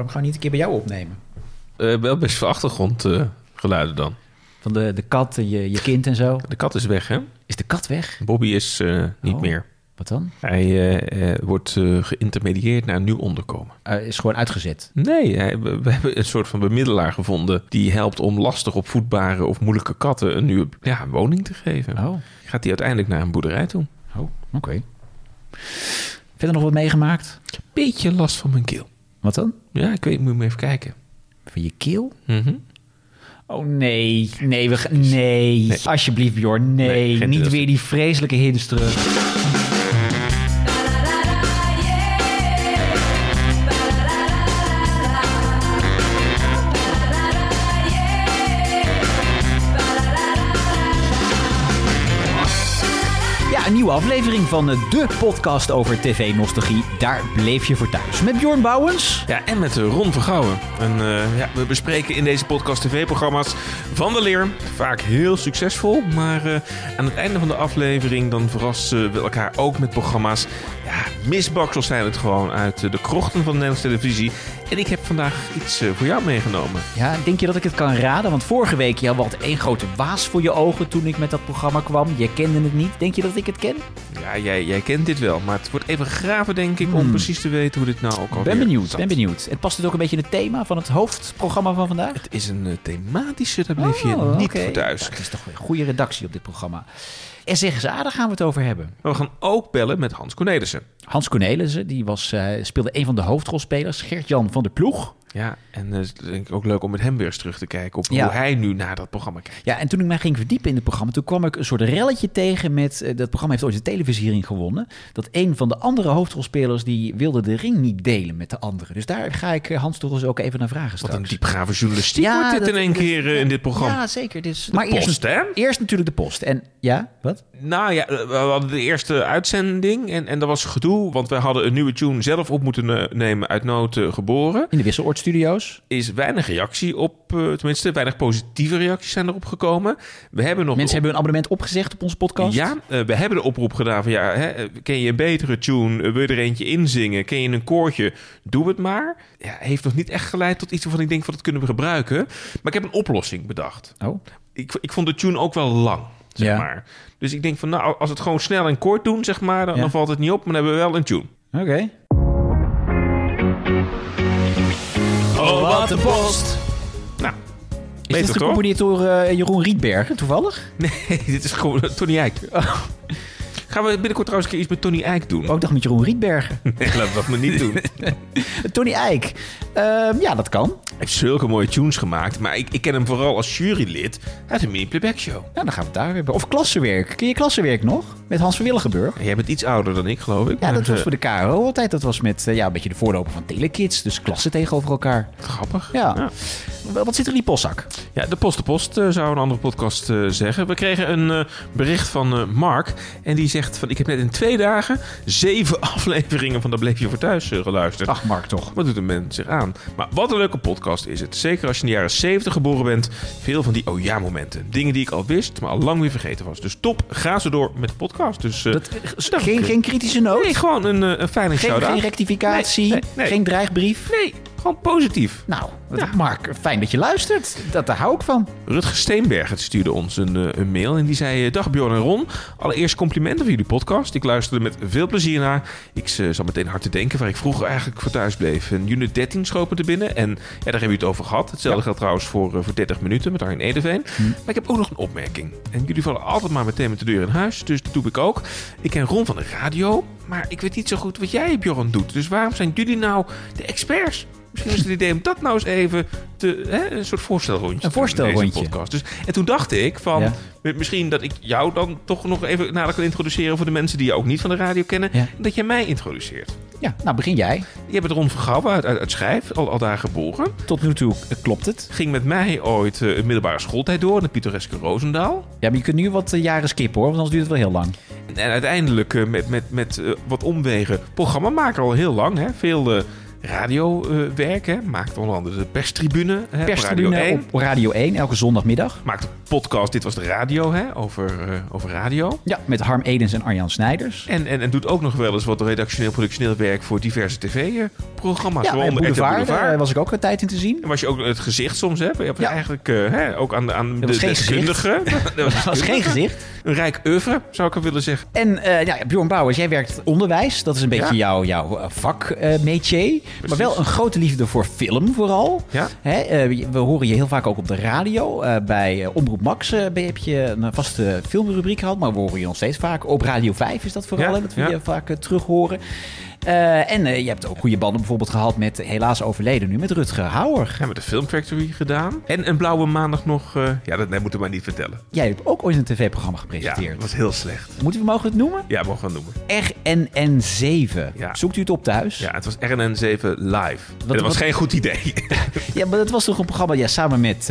Waarom gaan we niet een keer bij jou opnemen? Eh, wel best veel achtergrondgeluiden dan. Van de, de kat, je, je kind en zo. De kat is weg, hè? Is de kat weg? Bobby is eh, niet Oh. meer. Wat dan? Hij eh, eh, wordt eh, geïntermedieerd naar een nieuw onderkomen. Eh, is gewoon uitgezet. Nee, hij- we, we hebben een soort van bemiddelaar gevonden... die helpt om lastig opvoedbare of moeilijke katten... een nieuwe ja, woning te geven. Oh, Gaat hij uiteindelijk naar een boerderij toe. oh oké. Verder nog wat meegemaakt? Beetje last van mijn keel. Wat dan? Ja, ik weet, moet even kijken. Van je keel? Mhm. Oh nee, nee, we nee. Nee. Alsjeblieft Bjorn, nee. Niet weer die vreselijke hints terug. Aflevering van de podcast over tv-nostalgie. Daar bleef je voor thuis. Met Bjorn Bouwens. Ja, en met eh, Ron Vergouwen. En eh, ja, we bespreken in deze podcast tv-programma's van de leer. Vaak heel succesvol, maar eh, aan het einde van de aflevering... dan verrassen we elkaar ook met programma's. Ja, misbaksels zijn het gewoon uit de krochten van de Nederlandse televisie. En ik heb vandaag iets eh, voor jou meegenomen. Ja, denk je dat ik het kan raden? Want vorige week je had één grote waas voor je ogen toen ik met dat programma kwam. Je kende het niet. Denk je dat ik het ken? Ja, jij, jij kent dit wel, maar het wordt even graven, denk ik... om Hmm. precies te weten hoe dit nou ook al Ben benieuwd, ben benieuwd. En past het ook een beetje in het thema van het hoofdprogramma van vandaag? Het is een eh, thematische, daar bleef je Oh, niet voor thuis. Het is toch een goede redactie op dit programma. En zeg eens, ah, daar gaan we het over hebben. Maar we gaan ook bellen met Hans Cornelissen. Hans Cornelissen, die was, eh, speelde een van de hoofdrolspelers. Gert-Jan van der Ploeg. Ja, en het is denk ik ook leuk om met hem weer eens terug te kijken... op Ja. hoe hij nu naar dat programma kijkt. Ja, en toen ik mij ging verdiepen in het programma, toen kwam ik een soort relletje tegen met, eh, dat programma heeft ooit de televisiering gewonnen, dat een van de andere hoofdrolspelers, die wilde de ring niet delen met de anderen. Dus daar ga ik eh, Hans toch eens ook even naar vragen Wat straks. een diepgave journalistiek Ja, wordt dit dat- in één keer eh, in dit programma. Ja, zeker. Dus, De post, hè? Eerst natuurlijk de post. En ja, wat? Nou ja, we hadden de eerste uitzending en, en dat was gedoe... want wij hadden een nieuwe tune zelf op moeten eh, nemen uit nood eh, geboren. In de Wisseloord Studios. Is weinig reactie op, eh, tenminste weinig positieve reacties zijn erop gekomen. We hebben nog... Mensen hebben een abonnement opgezegd op onze podcast. Ja, eh, we hebben de oproep gedaan van ja, hè, eh, ken je een betere tune? Wil je er eentje inzingen? Ken je een koortje? Doe het maar. Ja, heeft nog niet echt geleid tot iets waarvan ik denk van dat kunnen we gebruiken. Maar ik heb een oplossing bedacht. Oh, Ik, ik vond de tune ook wel lang, zeg Ja. maar. Dus ik denk van nou, als het gewoon snel en kort doen, zeg maar, dan, Ja. dan valt het niet op. Maar dan hebben we wel een tune. oké. Oh, wat een post. Nou, Is dit gecomponeerd door eh, Jeroen Rietbergen, toevallig? Nee, dit is gewoon Tony Eijk. Gaan we binnenkort trouwens een keer iets met Tony Eijk doen? Ik dacht met Jeroen Rietbergen. Nee, laten we dat maar niet doen. Tony Eijk. Ehm, ja, dat kan. Hij heeft zulke mooie tunes gemaakt. Maar ik, ik ken hem vooral als jurylid uit een mini-playback show. Nou, dan gaan we het daar hebben. Of klassenwerk. Ken je klassenwerk nog? Met Hans van Willigenburg. Jij bent iets ouder dan ik, geloof ik. Ja, dat was eh, voor de KRO altijd. Dat was met eh, ja, een beetje de voorloper van Telekids. Dus klassen tegenover elkaar. Grappig. Ja. ja. Wat zit er in die postzak? Ja, de Post de Post eh, zou een andere podcast eh, zeggen. We kregen een eh, bericht van Mark. En die zegt van... Ik heb net in twee dagen zeven afleveringen van Daar Bleef Je Voor Thuis geluisterd. Ach, Mark toch. Wat doet een mens zich aan? Maar wat een leuke podcast is het. Zeker als je in de jaren 70 geboren bent. Veel van die oh ja momenten. Dingen die ik al wist, maar al lang weer vergeten was. Dus top, ga ze door met de podcast. Dus Dat, geen, geen kritische noot? nee, gewoon een, een fijne geen, shout-out. geen rectificatie? Nee, nee, nee. Geen dreigbrief? Nee, gewoon positief. Nou, Ja. Mark, fijn dat je luistert. Dat, daar hou ik van. Rutger Steenbergen stuurde ons een, eh, een mail en die zei... eh, Dag Bjorn en Ron, allereerst complimenten voor jullie podcast. Ik luisterde met veel plezier naar. Ik eh, zat meteen hard te denken waar ik vroeger eigenlijk voor thuis bleef. En unit 13 schoot me er binnen en ja, daar hebben we het over gehad. Hetzelfde Ja. geldt trouwens voor, voor 30 minuten met Arjen Edeveen. Maar ik heb ook nog een opmerking. En jullie vallen altijd maar meteen met de deur in huis, dus dat doe ik ook. Ik ken Ron van de radio, maar ik weet niet zo goed wat jij Bjorn doet. Dus waarom zijn jullie nou de experts? Misschien is het idee om dat nou eens even te, hè, een soort voorstelrondje te Een voorstelrondje. podcast. Dus, en toen dacht ik van, Ja. misschien dat ik jou dan toch nog even nader kan introduceren voor de mensen die je ook niet van de radio kennen. Ja. En dat jij mij introduceert. Ja, nou begin jij. Je bent Ron Vergouwen uit, uit, uit Schijf, al, al daar geboren. Tot nu toe eh, klopt het. Ging met mij ooit eh, een middelbare schooltijd door in het pittoreske Roosendaal. Ja, maar je kunt nu wat eh, jaren skippen hoor, want anders duurt het wel heel lang. En uiteindelijk met, met, met wat omwegen programmamaker al heel lang. Hè? Veel, radiowerk. hè. Maakt onder andere de perstribune. Hè, op Perstribune Radio 1. op Radio 1, elke zondagmiddag. Maakt een podcast, dit was de radio, hè, over, eh, over radio. Ja, met Harm Edens en Arjan Snijders. En, en, en doet ook nog wel eens wat redactioneel, productioneel werk voor diverse tv-programma's. Ja, en Boulevard, Boulevard. daar was ik ook een tijd in te zien. En was je ook het gezicht soms, hè? Je hebt Ja. eigenlijk eh, hè, ook aan, de- aan de deskundige. Dat was geen gezicht. Een rijk oeuvre, zou ik willen zeggen. En eh ja, Bjorn Bouwers, jij werkt onderwijs. Dat is een beetje Ja. jouw, jouw eh, vak, eh, métier. Maar wel een grote liefde voor film vooral. Ja. Hè, eh, we horen je heel vaak ook op de radio. Eh, bij eh, Omroep Max ben- heb je een vaste filmrubriek gehad. Maar we horen je nog steeds vaak. Op Radio 5 is dat vooral, Ja, hè, dat we je vaak terug horen. Eh, en eh, je hebt ook goede banden bijvoorbeeld gehad met, helaas overleden nu, met Rutger Hauer. Ja, met de Film Factory gedaan. En een blauwe maandag nog... eh, ja, dat nee, moeten we maar niet vertellen. Jij hebt ook ooit een tv-programma Ja, gepresenteerd. dat was heel slecht. Moeten we mogen het noemen? Ja, mogen we het noemen. RNN7. Ja. Zoekt u het op thuis? Ja, het was RNN7 live. Dat was wat- geen goed idee. Ja, maar dat was toch een programma ja, samen met,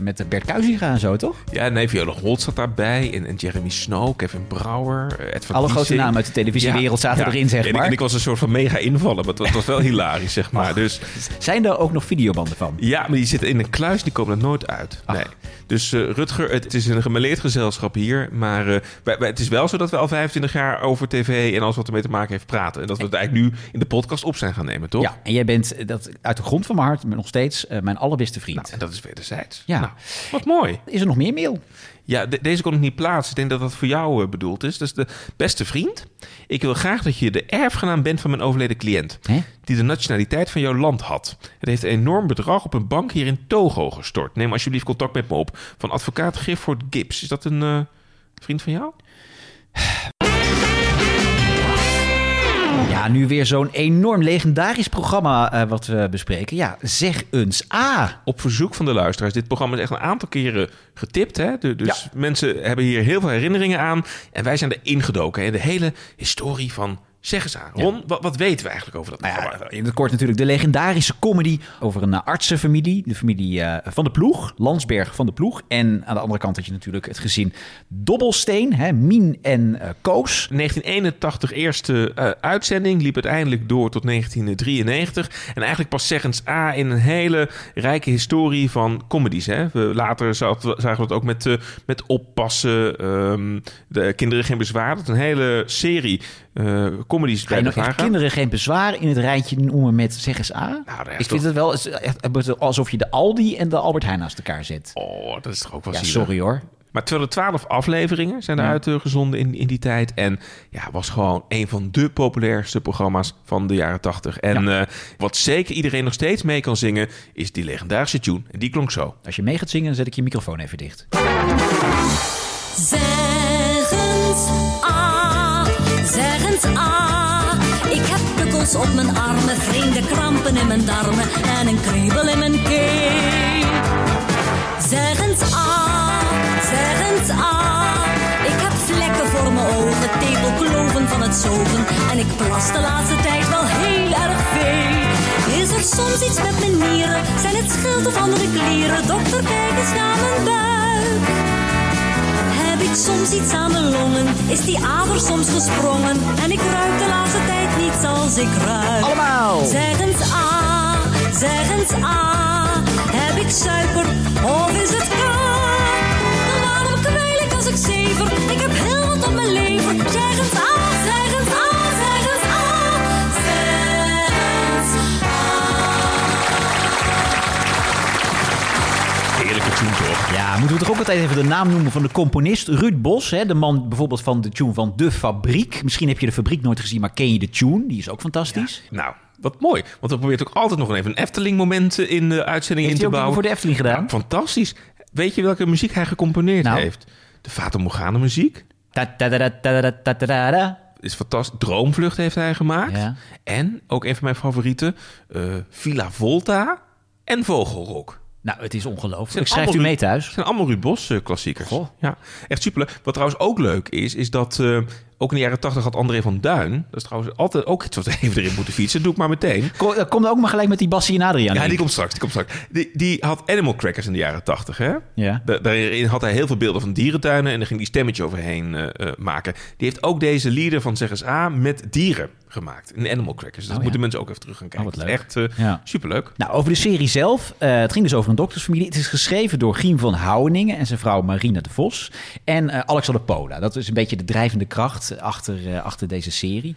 met Bert Kuizinga en zo, toch? ja, nee, Viola Holt zat daarbij. En, en Jeremy Snow, Kevin Brouwer, Ed van Alle grote namen uit de televisiewereld zaten Ja, erin, zeg en maar. Ik, en ik was een soort van mega invallen, maar het was, wel hilarisch, zeg maar. Dus Zijn er ook nog videobanden van? ja, maar die zitten in een kluis, die komen er nooit uit. Nee. Dus eh, Rutger, het, het is een gemeleerd gezelschap hier. Maar eh, wij- wij- het is wel zo dat we al 25 jaar over tv en alles wat ermee te maken heeft praten. En dat we het eigenlijk nu in de podcast op zijn gaan nemen, toch? Ja, en jij bent eh, dat, uit de grond van mijn hart nog steeds eh, mijn allerbeste vriend. Nou, en dat is wederzijds. Ja. Nou, wat mooi. Is er nog meer mail? Ja, de- deze kon ik niet plaatsen. Ik denk dat dat voor jou eh, bedoeld is. Dus de beste vriend. Ik wil graag dat je de erfgenaam bent van mijn overleden cliënt. Hè? Die de nationaliteit van jouw land had. Het heeft een enorm bedrag op een bank hier in Togo gestort. Neem alsjeblieft contact met me op. Van advocaat Gifford Gibbs. Is dat een eh, vriend van jou? Ja, nu weer zo'n enorm legendarisch programma eh, wat we bespreken. Ja, zeg eens A. Op verzoek van de luisteraars. Dit programma is echt een aantal keren getipt. Hè? De- dus mensen hebben hier heel veel herinneringen aan. En wij zijn er ingedoken. Hè? De hele historie van Zeg eens aan. Ron, wat, wat weten we eigenlijk over dat Nou programma? ja, in het kort natuurlijk de legendarische comedy over een eh, artsenfamilie. De familie eh, van de Ploeg, Landsberg van de Ploeg. En aan de andere kant had je natuurlijk het gezin Dobbelsteen, hè, Mien en eh, Koos. 1981 eerste uitzending, liep uiteindelijk door tot 1993. En eigenlijk pas zeggens A in een hele rijke historie van comedies. Hè. We, later zagen we het ook met, met oppassen, ehm, de kinderen geen bezwaar. Dat een hele serie eh comedies bij kinderen geen bezwaar in het rijtje noemen met zeg eens A? Nou, Ik vind toch- het wel echt alsof je de Aldi en de Albert Heijn naast elkaar zet. Oh, dat is toch ook wel Ja, zielig. sorry hoor. Maar 212 afleveringen zijn er Ja. uitgezonden in, in die tijd. En ja, was gewoon een van de populairste programma's van de jaren 80. En eh, wat zeker iedereen nog steeds mee kan zingen, is die legendarische tune. En die klonk zo. Als je mee gaat zingen, dan zet ik je microfoon even dicht. Zeg eens A, zeg eens A. Ik heb pukkels op mijn armen, vreemde krampen in mijn darmen en een kriebel in mijn keel. Zeg eens A, zeg eens A. Ik heb vlekken voor mijn ogen, tepelkloven van het zogen. En ik plas de laatste tijd wel heel erg veel. Is er soms iets met mijn nieren? Zijn het schild of andere klieren? Dokter, kijk eens naar mijn buik. Heb ik soms iets aan mijn longen? Is die ader soms gesprongen? En ik ruik de laatste tijd niet zoals ik ruik. Allemaal! Zeg eens A, zeg eens A. Heb ik suiker of is het K? Waarom kwijl ik als ik zever? Ik heb heel wat op mijn lever. Zeg eens A, Nou, moeten we toch ook altijd even de naam noemen van de componist Ruud Bos. Hè? De man bijvoorbeeld van de tune van De Fabriek. Misschien heb je De Fabriek nooit gezien, maar ken je de tune? Die is ook fantastisch. Nou, wat mooi. Want we probeert ook altijd nog even een Efteling-moment in de uitzending in te bouwen. Heeft voor de Efteling gedaan? Fantastisch. Weet je welke muziek hij gecomponeerd nou. heeft? De Fata Morgana muziek. Ta is fantastisch. Droomvlucht heeft hij gemaakt. En ook een van mijn favorieten, eh, Villa Volta en Vogelrok. Nou, het is ongelooflijk. Zijn Ik schrijf u mee thuis. Het zijn allemaal Ruud Bos eh, klassiekers. Goh. Ja, echt super. Wat trouwens ook leuk is, is dat eh, ook in de jaren 80 had André van Duin. Dat is trouwens altijd ook iets wat we even erin moeten fietsen. Dat doe ik maar meteen. Kom, eh, kom dan ook maar gelijk met die Bassie en Adriaan. Ja, die komt straks. Die, komt straks. Die, die had Animal Crackers in de jaren 80, hè? Ja. Da- daarin had hij heel veel beelden van dierentuinen en daar ging die stemmetje overheen eh, eh, maken. Die heeft ook deze lieder van Zeg eens A met dieren gemaakt in Animal Crackers. Dus dat ja. moeten mensen ook even terug gaan kijken. Oh, wat Het is echt Ja. superleuk. Nou, over de serie zelf. Het ging dus over een doktersfamilie. Het is geschreven door Giem van Houweningen en zijn vrouw Marina de Vos. En Alexander Pola. Dat is een beetje de drijvende kracht achter, eh, achter deze serie.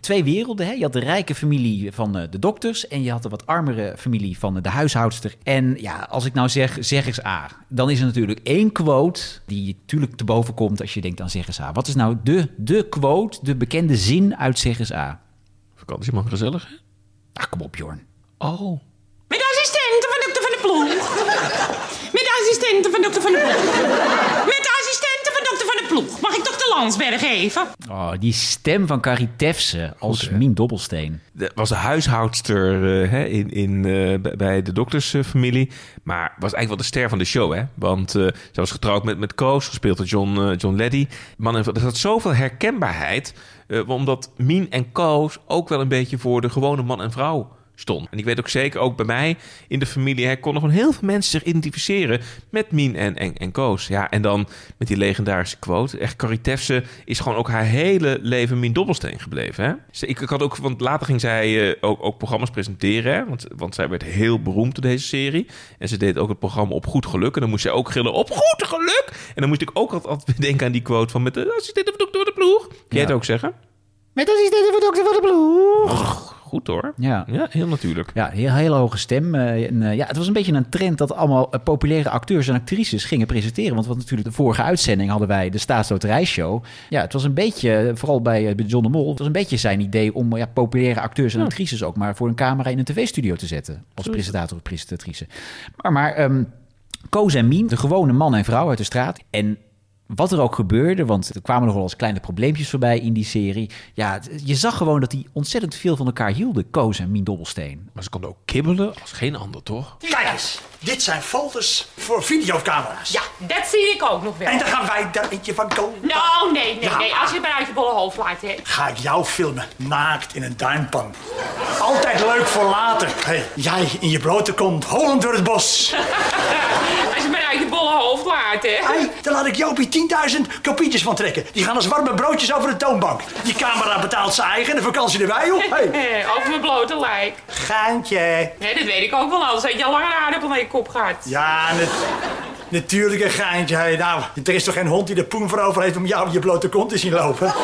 Twee werelden. Hè? Je had de rijke familie van eh, de dokters. En je had de wat armere familie van eh, de huishoudster. En ja, als ik nou zeg, zeg eens A. Dan is er natuurlijk één quote die natuurlijk te boven komt als je denkt aan zeg eens A. Wat is nou de, de quote, de bekende zin uit zeg eens A? Vakantie man gezellig, hè? Ach, kom op, Jorn. Oh. Met de assistenten van dokter van de ploeg. Met de assistenten van dokter van de ploeg. Met de assistenten van dokter van de ploeg. Mag ik dokter Landsberg even? Oh, die stem van Carrie Tefse als Mien Dobbelsteen. De, was de huishoudster eh, hè, in, in, eh, bij- de doktersfamilie. maar was eigenlijk wel de ster van de show. Hè? Want eh, ze was getrouwd met, met Koos, gespeeld door John, John Leddy. Man er zat zoveel herkenbaarheid. eh, omdat Mien en Koos ook wel een beetje voor de gewone man en vrouw stond. En ik weet ook zeker, ook bij mij in de familie... Hè, konden gewoon heel veel mensen zich identificeren met Mien en, en, en Koos. Ja, en dan met die legendarische quote. Echt, Carrie Tefse is gewoon ook haar hele leven Mien Dobbelsteen gebleven. Hè? Ze- Ik, ik had ook, want later ging zij eh, ook, ook programma's presenteren. Hè? Want, want zij werd heel beroemd door deze serie. En ze deed ook het programma Op Goed Geluk. En dan moest zij ook gillen op Goed Geluk. En dan moest ik ook altijd, altijd denken aan die quote van... met de assistent van dokter de ploeg. Kun jij het ook zeggen? Met van dokter van de ploeg. Goed hoor. Ja. Ja, heel natuurlijk. Ja, heel, hele hoge stem. eh, en, eh, ja, het was een beetje een trend dat allemaal eh, populaire acteurs en actrices gingen presenteren. Want wat natuurlijk de vorige uitzending hadden wij de Staatsloterijshow. Ja, het was een beetje, vooral bij, bij John de Mol, het was een beetje zijn idee om ja, populaire acteurs en actrices ook maar voor een camera in een tv-studio te zetten. Als presentator of presentatrice. Maar, maar ehm, Koos en Mien, de gewone man en vrouw uit de straat. En wat er ook gebeurde, want er kwamen nog wel eens kleine probleempjes voorbij in die serie. Ja, je zag gewoon dat die ontzettend veel van elkaar hielden, Koos en Mien Dobbelsteen. Maar ze konden ook kibbelen als geen ander, toch? Kijk eens, dit zijn folders voor videocamera's. Ja, dat zie ik ook nog wel. En daar gaan wij daar eentje van komen. Nou, nee, nee, Ja. nee. Als je het maar uit je bolle hoofd laat, hè. Ga ik jou filmen, naakt in een duimpan. Altijd leuk voor later. Hey, jij in je blote kont, holend door het bos. Als je het maar uit je bolle hoofd laat, hè. Hey, daar laat ik Jopie 10.000 kopietjes van trekken. Die gaan als warme broodjes over de toonbank. Die camera betaalt zijn eigen, de vakantie erbij, joh. Hey, Over mijn blote lijk. geintje. Nee, dat weet ik ook wel, anders had je al lang een aardappel je kop. Ja, natuurlijk een geintje. Hey, nou, er is toch geen hond die de poen voor over heeft om jou in je blote kont te zien lopen?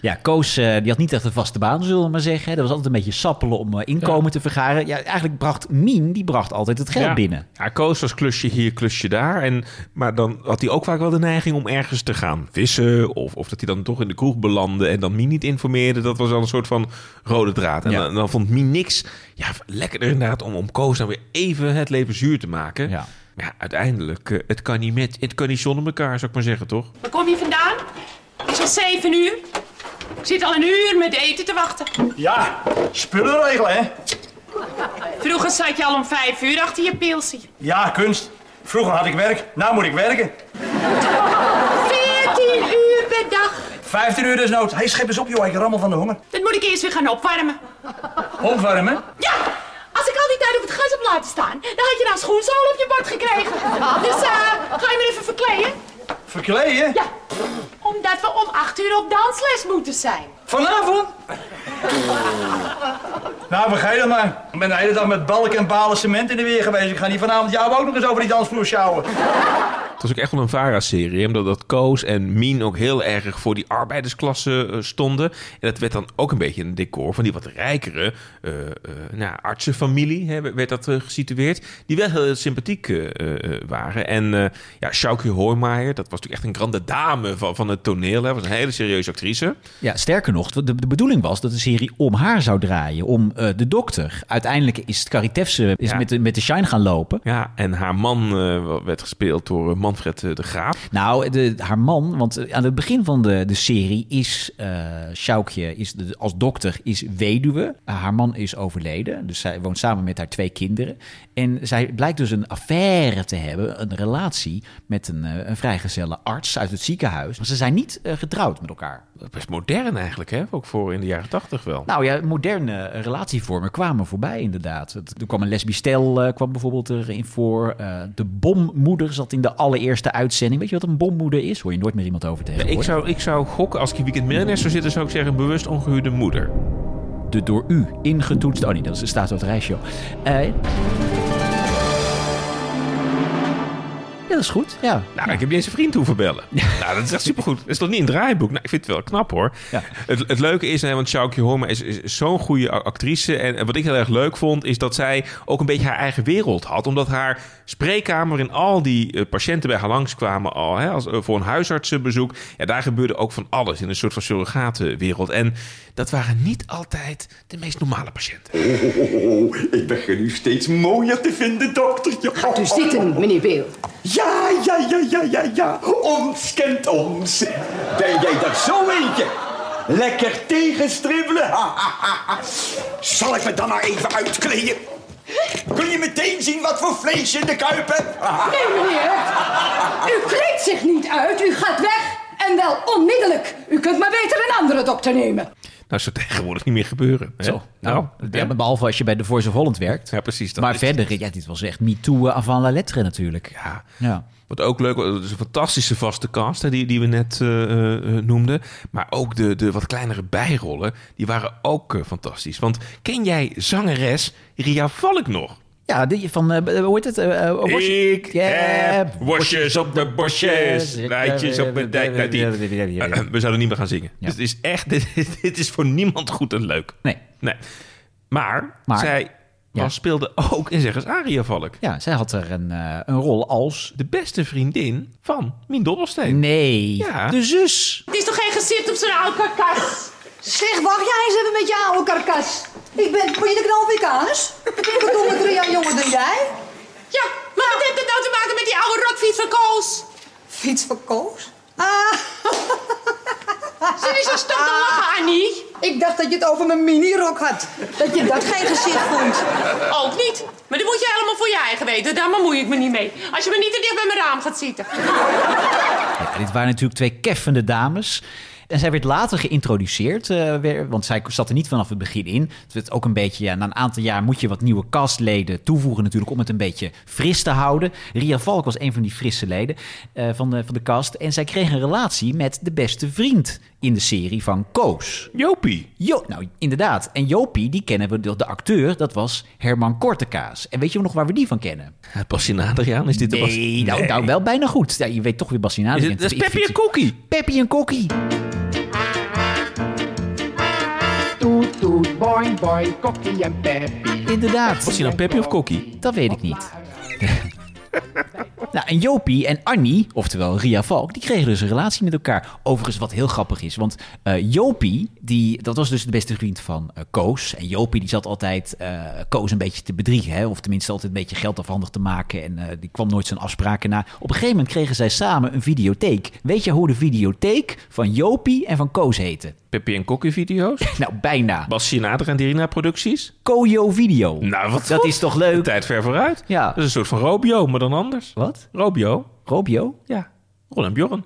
Ja, Koos eh, die had niet echt een vaste baan, zullen we maar zeggen. Dat was altijd een beetje sappelen om eh, inkomen te vergaren. Ja, eigenlijk bracht Mien, die bracht altijd het geld Ja. binnen. Ja, Koos was klusje hier, klusje daar. En, maar dan had hij ook vaak wel de neiging om ergens te gaan vissen. Of, of dat hij dan toch in de kroeg belandde en dan Mien niet informeerde. Dat was dan een soort van rode draad. En Ja. dan, dan vond Mien niks. Ja, lekker inderdaad om, om Koos dan weer even het leven zuur te maken. Ja, uiteindelijk, eh, het kan niet met, het kan niet zonder elkaar, zou ik maar zeggen, toch? Waar kom je vandaan? Het is al zeven uur. Ik zit al een uur met eten te wachten. Ja, spullen regelen, hè? Vroeger zat je al om vijf uur achter je pilsie. Ja, kunst. Vroeger had ik werk, nou moet ik werken. Veertien uur per dag. 15 uur desnoods. Hey, schep eens op, joh. Ik rammel van de honger. Dat moet ik eerst weer gaan opwarmen. Opwarmen? Ja, als ik al die tijd op het gas heb laten staan, dan had je nou schoenzool op je bord gekregen. Dus eh, ga je me even verkleden? Verkleden? Ja, omdat we om acht uur op dansles moeten zijn. Vanavond? nou, vergeet het maar. Ik ben de hele dag met balken en balen cement in de weer geweest. Ik ga niet vanavond jou ook nog eens over die dansvloer sjouwen. Het was ook echt wel een VARA-serie. Omdat dat Koos en Mien ook heel erg voor die arbeidersklasse eh, stonden. En dat werd dan ook een beetje een decor van die wat rijkere eh, eh, nou, artsenfamilie. Hè, werd dat gesitueerd. Die wel heel sympathiek eh, eh, waren. En eh ja, Sjoukje Hoijmaier, dat was natuurlijk echt een grande dame van, van het toneel. Hè. Was een hele serieuze actrice. Ja, sterker nog, de, de bedoeling was dat de serie om haar zou draaien. Om eh, de dokter. Uiteindelijk is Tefse is Ja. met, de, met de shine gaan lopen. Ja, en haar man eh, werd gespeeld door eh, Man Manfred de Graaf. Nou, de, haar man, want aan het begin van de, de serie is Sjoukje is de, als dokter is weduwe. Uh, haar man is overleden, dus zij woont samen met haar twee kinderen. En zij blijkt dus een affaire te hebben, een relatie met een, een arts uit het ziekenhuis. Maar ze zijn niet eh, getrouwd met elkaar. Best modern eigenlijk, hè? Ook voor in de jaren tachtig wel. Nou ja, moderne relatievormen kwamen voorbij inderdaad. Er kwam een lesbisch stel, eh, kwam bijvoorbeeld erin voor. Eh, de bommoeder zat in de allereerste uitzending. Weet je wat een bommoeder is? Hoor je nooit meer iemand over Ja, tegenwoordig. ik, zou, ik zou gokken, als ik in Weekend Miljonair zou zitten, zou ik zeggen bewust ongehuwde moeder. De door u ingetoetste... Oh nee, dat is- staat op het reisje. Eh dat is goed. Ja. Nou, ik heb deze vriend hoeven bellen. Nou, dat is echt supergoed. Dat is toch niet een draaiboek? Nou, ik vind het wel knap hoor. Ja. Het, het leuke is, want Sjoukje Horma is, is zo'n goede actrice. En, en wat ik heel erg leuk vond, is dat zij ook een beetje haar eigen wereld had. Omdat haar spreekkamer in al die eh, patiënten bij haar langskwamen al, hè, als, eh, voor een huisartsenbezoek. Ja, daar gebeurde ook van alles in een soort van surrogatenwereld. En dat waren niet altijd de meest normale patiënten. Oh, ik begin u steeds mooier te vinden, doktertje. Gaat u zitten, meneer Beel. Ja, ja, ja, ja, ja, ja. Ons kent ons. Ben jij daar zo eentje? Lekker tegenstribbelen? Ha, ha, ha, ha. Zal ik me dan maar even uitkleden? Kun je meteen zien wat voor vlees je in de kuip hebt? Nee, meneer. U kleedt zich niet uit. U gaat weg. En wel onmiddellijk. U kunt maar beter een andere dokter nemen. Nou, zou tegenwoordig niet meer gebeuren. Hè? Zo. Nou, ja, behalve als je bij de Voice of Holland werkt. Ja, precies. dat maar verder, ja, dit was echt MeToo eh, avant la lettre natuurlijk. Ja. Ja. Wat ook leuk was, het is een fantastische vaste cast hè, die, die we net eh, eh, eh, noemden. Maar ook de, de wat kleinere bijrollen, die waren ook eh, fantastisch. Want ken jij zangeres Ria Valk nog? Ja, die van, eh, hoe heet het? Eh, eh, Ik heb bosjes op de bosjes, rijtjes op de dijk. Nou, die- Eh, We zouden niet meer gaan zingen. Ja. Dus het is echt, dit, dit is voor niemand goed en leuk. Nee. Nee. Maar, Maar- zij Ja. was, speelde ook in Zeg eens Aria Valk. Ja, zij had er een, eh, een rol als... De beste vriendin van Mien Dobbelsteen. Nee, Ja. de zus. Het is toch geen gezicht op zijn oude karkas? Zeg, wacht jij eens even met je oude karkas. Ik ben, ben je de knalvikanis? Wat doe ik er jonger dan jij? Ja, maar wat heeft het nou te maken met die oude rotfiets van Koos? Fiets van Koos? Ah, Ze is zo stuk te lachen, Annie. ik dacht dat je het over mijn minirok had. Dat je dat geen gezicht vond. Ook niet. Maar dat moet je helemaal voor je eigen weten. Daar bemoei ik me niet mee. Als je me niet te dicht bij mijn raam gaat zitten. Ja, dit waren natuurlijk twee keffende dames. En zij werd later geïntroduceerd, eh, weer, want zij zat er niet vanaf het begin in. Het werd ook een beetje, ja, na een aantal jaar moet je wat nieuwe castleden toevoegen natuurlijk om het een beetje fris te houden. Ria Valk was een van die frisse leden eh, van, de, van de cast. En zij kreeg een relatie met de beste vriend in de serie van Koos. Jopie. Jo, nou inderdaad. En Jopie, die kennen we, de, de acteur, dat was Herman Kortekaas. En weet je nog waar we die van kennen? Het Bassin Adriaan, is dit de Bas- Nee, nou, nou wel bijna goed. Ja, je weet toch weer het, dat is Peppy en Cookie. Peppy en Kokkie. Toet, boing boing, kokkie en peppy. Inderdaad. Was hij nou Peppy of Cookie? Dat weet ik niet. nou, en Jopie en Annie, oftewel Ria Valk, die kregen dus een relatie met elkaar. Overigens wat heel grappig is, want eh, Jopie, die, dat was dus de beste vriend van eh, Koos. En Jopie die zat altijd eh, Koos een beetje te bedriegen, hè? of tenminste altijd een beetje geld afhandig te maken. En die kwam nooit zijn afspraken na. Op een gegeven moment kregen zij samen een videotheek. Weet je hoe de videotheek van Jopie en van Koos heette? Peppy en Cookie video's. Nou, bijna. Bassin Adriaan, Dirina producties. Kojo Video. Nou, wat Dat goed. is toch De leuk? tijd ver vooruit. Ja. Dat is een soort van Robio, maar dan anders. Wat? Robio? Robio? Ja. Ron en Bjorn.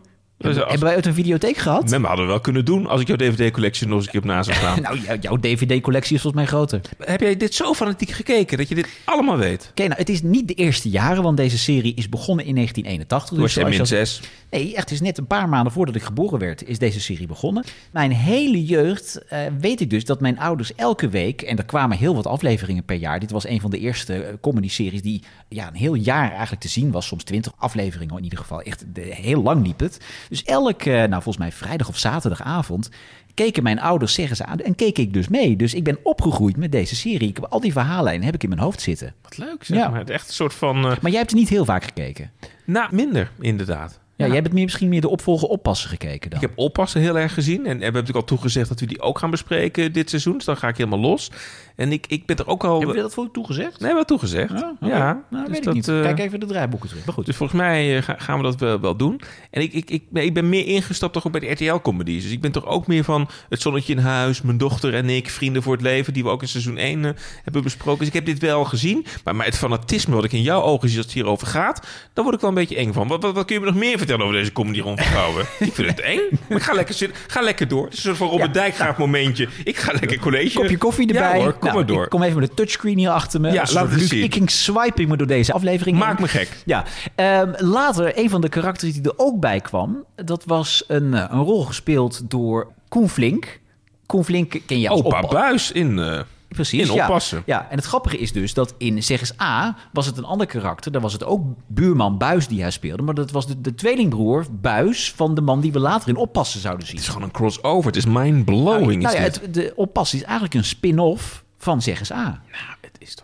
Dus als- Hebben wij uit een videotheek gehad? Nee, maar hadden we wel kunnen doen als ik jouw DVD-collectie nog eens een keer op na zou slaan. Nou, jou- jouw DVD-collectie is volgens mij groter. Heb jij dit zo fanatiek gekeken dat je dit allemaal weet? Oké, nou, het is niet de eerste jaren, want deze serie is begonnen in 1981. Toen was jij zoals min je al- 6. Nee, echt, is net een paar maanden voordat ik geboren werd, is deze serie begonnen. Mijn hele jeugd eh, weet ik dus dat mijn ouders elke week, en er kwamen heel wat afleveringen per jaar. Dit was een van de eerste eh, comedy-series die ja, een heel jaar eigenlijk te zien was. Soms twintig afleveringen in ieder geval. Echt de- heel lang liep het. Dus elke, eh, nou volgens mij vrijdag of zaterdagavond, keken mijn ouders zeggen ze aan en keek ik dus mee. Dus ik ben opgegroeid met deze serie. Ik heb al die verhaallijnen heb ik in mijn hoofd zitten. Wat leuk zeg Ja. maar. Het Echt een soort van... eh, Maar jij hebt er niet heel vaak gekeken. nou, minder inderdaad. Ja, jij hebt misschien meer de opvolger oppassen gekeken dan. Ik heb Oppassen heel erg gezien. En we hebben natuurlijk al toegezegd dat we die ook gaan bespreken dit seizoen. Dus dan ga ik helemaal los. En ik, ik ben er ook al... Hebben we dat voor toegezegd? Nee, wel toegezegd. Ja, Ja. Nou, dus weet ik dat, niet. eh, Kijk even de draaiboeken terug. Maar goed. Dus volgens mij eh, ga- gaan we dat wel, wel doen. En ik, ik, ik, ben- ik ben meer ingestapt toch ook bij de RTL-comedies. Dus ik ben toch ook meer van Het Zonnetje in Huis, Mijn Dochter en ik, Vrienden voor het Leven, die we ook in seizoen 1 eh, hebben besproken. Dus ik heb dit wel gezien. Maar, maar het fanatisme wat ik in jouw ogen zie als het hierover gaat, daar word ik wel een beetje eng van. Wat, wat, wat kun je me nog meer vertellen over deze comedy rond vrouwen? ik vind het eng. Maar ik ga lekker zitten. Ga lekker door. Het is een soort van Robert Dijkgraaf momentje. Ik ga lekker college. Kopje koffie erbij. Ja hoor, kom Nou, maar door. Ik kom even met de touchscreen hier achter me. Ja, laat het zien. Ikking swiping me door deze aflevering. Maak me gek. Ja, ehm, later, een van de karakters die er ook bij kwam, dat was een, eh, een rol gespeeld door Koen Flink. Koen Flink ken je als Opa oppa- Buis in, eh, Precies, in ja. oppassen. Ja, en het grappige is dus dat in Zeggens A was het een ander karakter. Daar was het ook buurman Buis die hij speelde. Maar dat was de, de tweelingbroer Buis van de man die we later in Oppassen zouden zien. Het is gewoon een crossover. Het is mind-blowing. nou ja, het, de Oppassen is eigenlijk een spin-off van Zeggens A.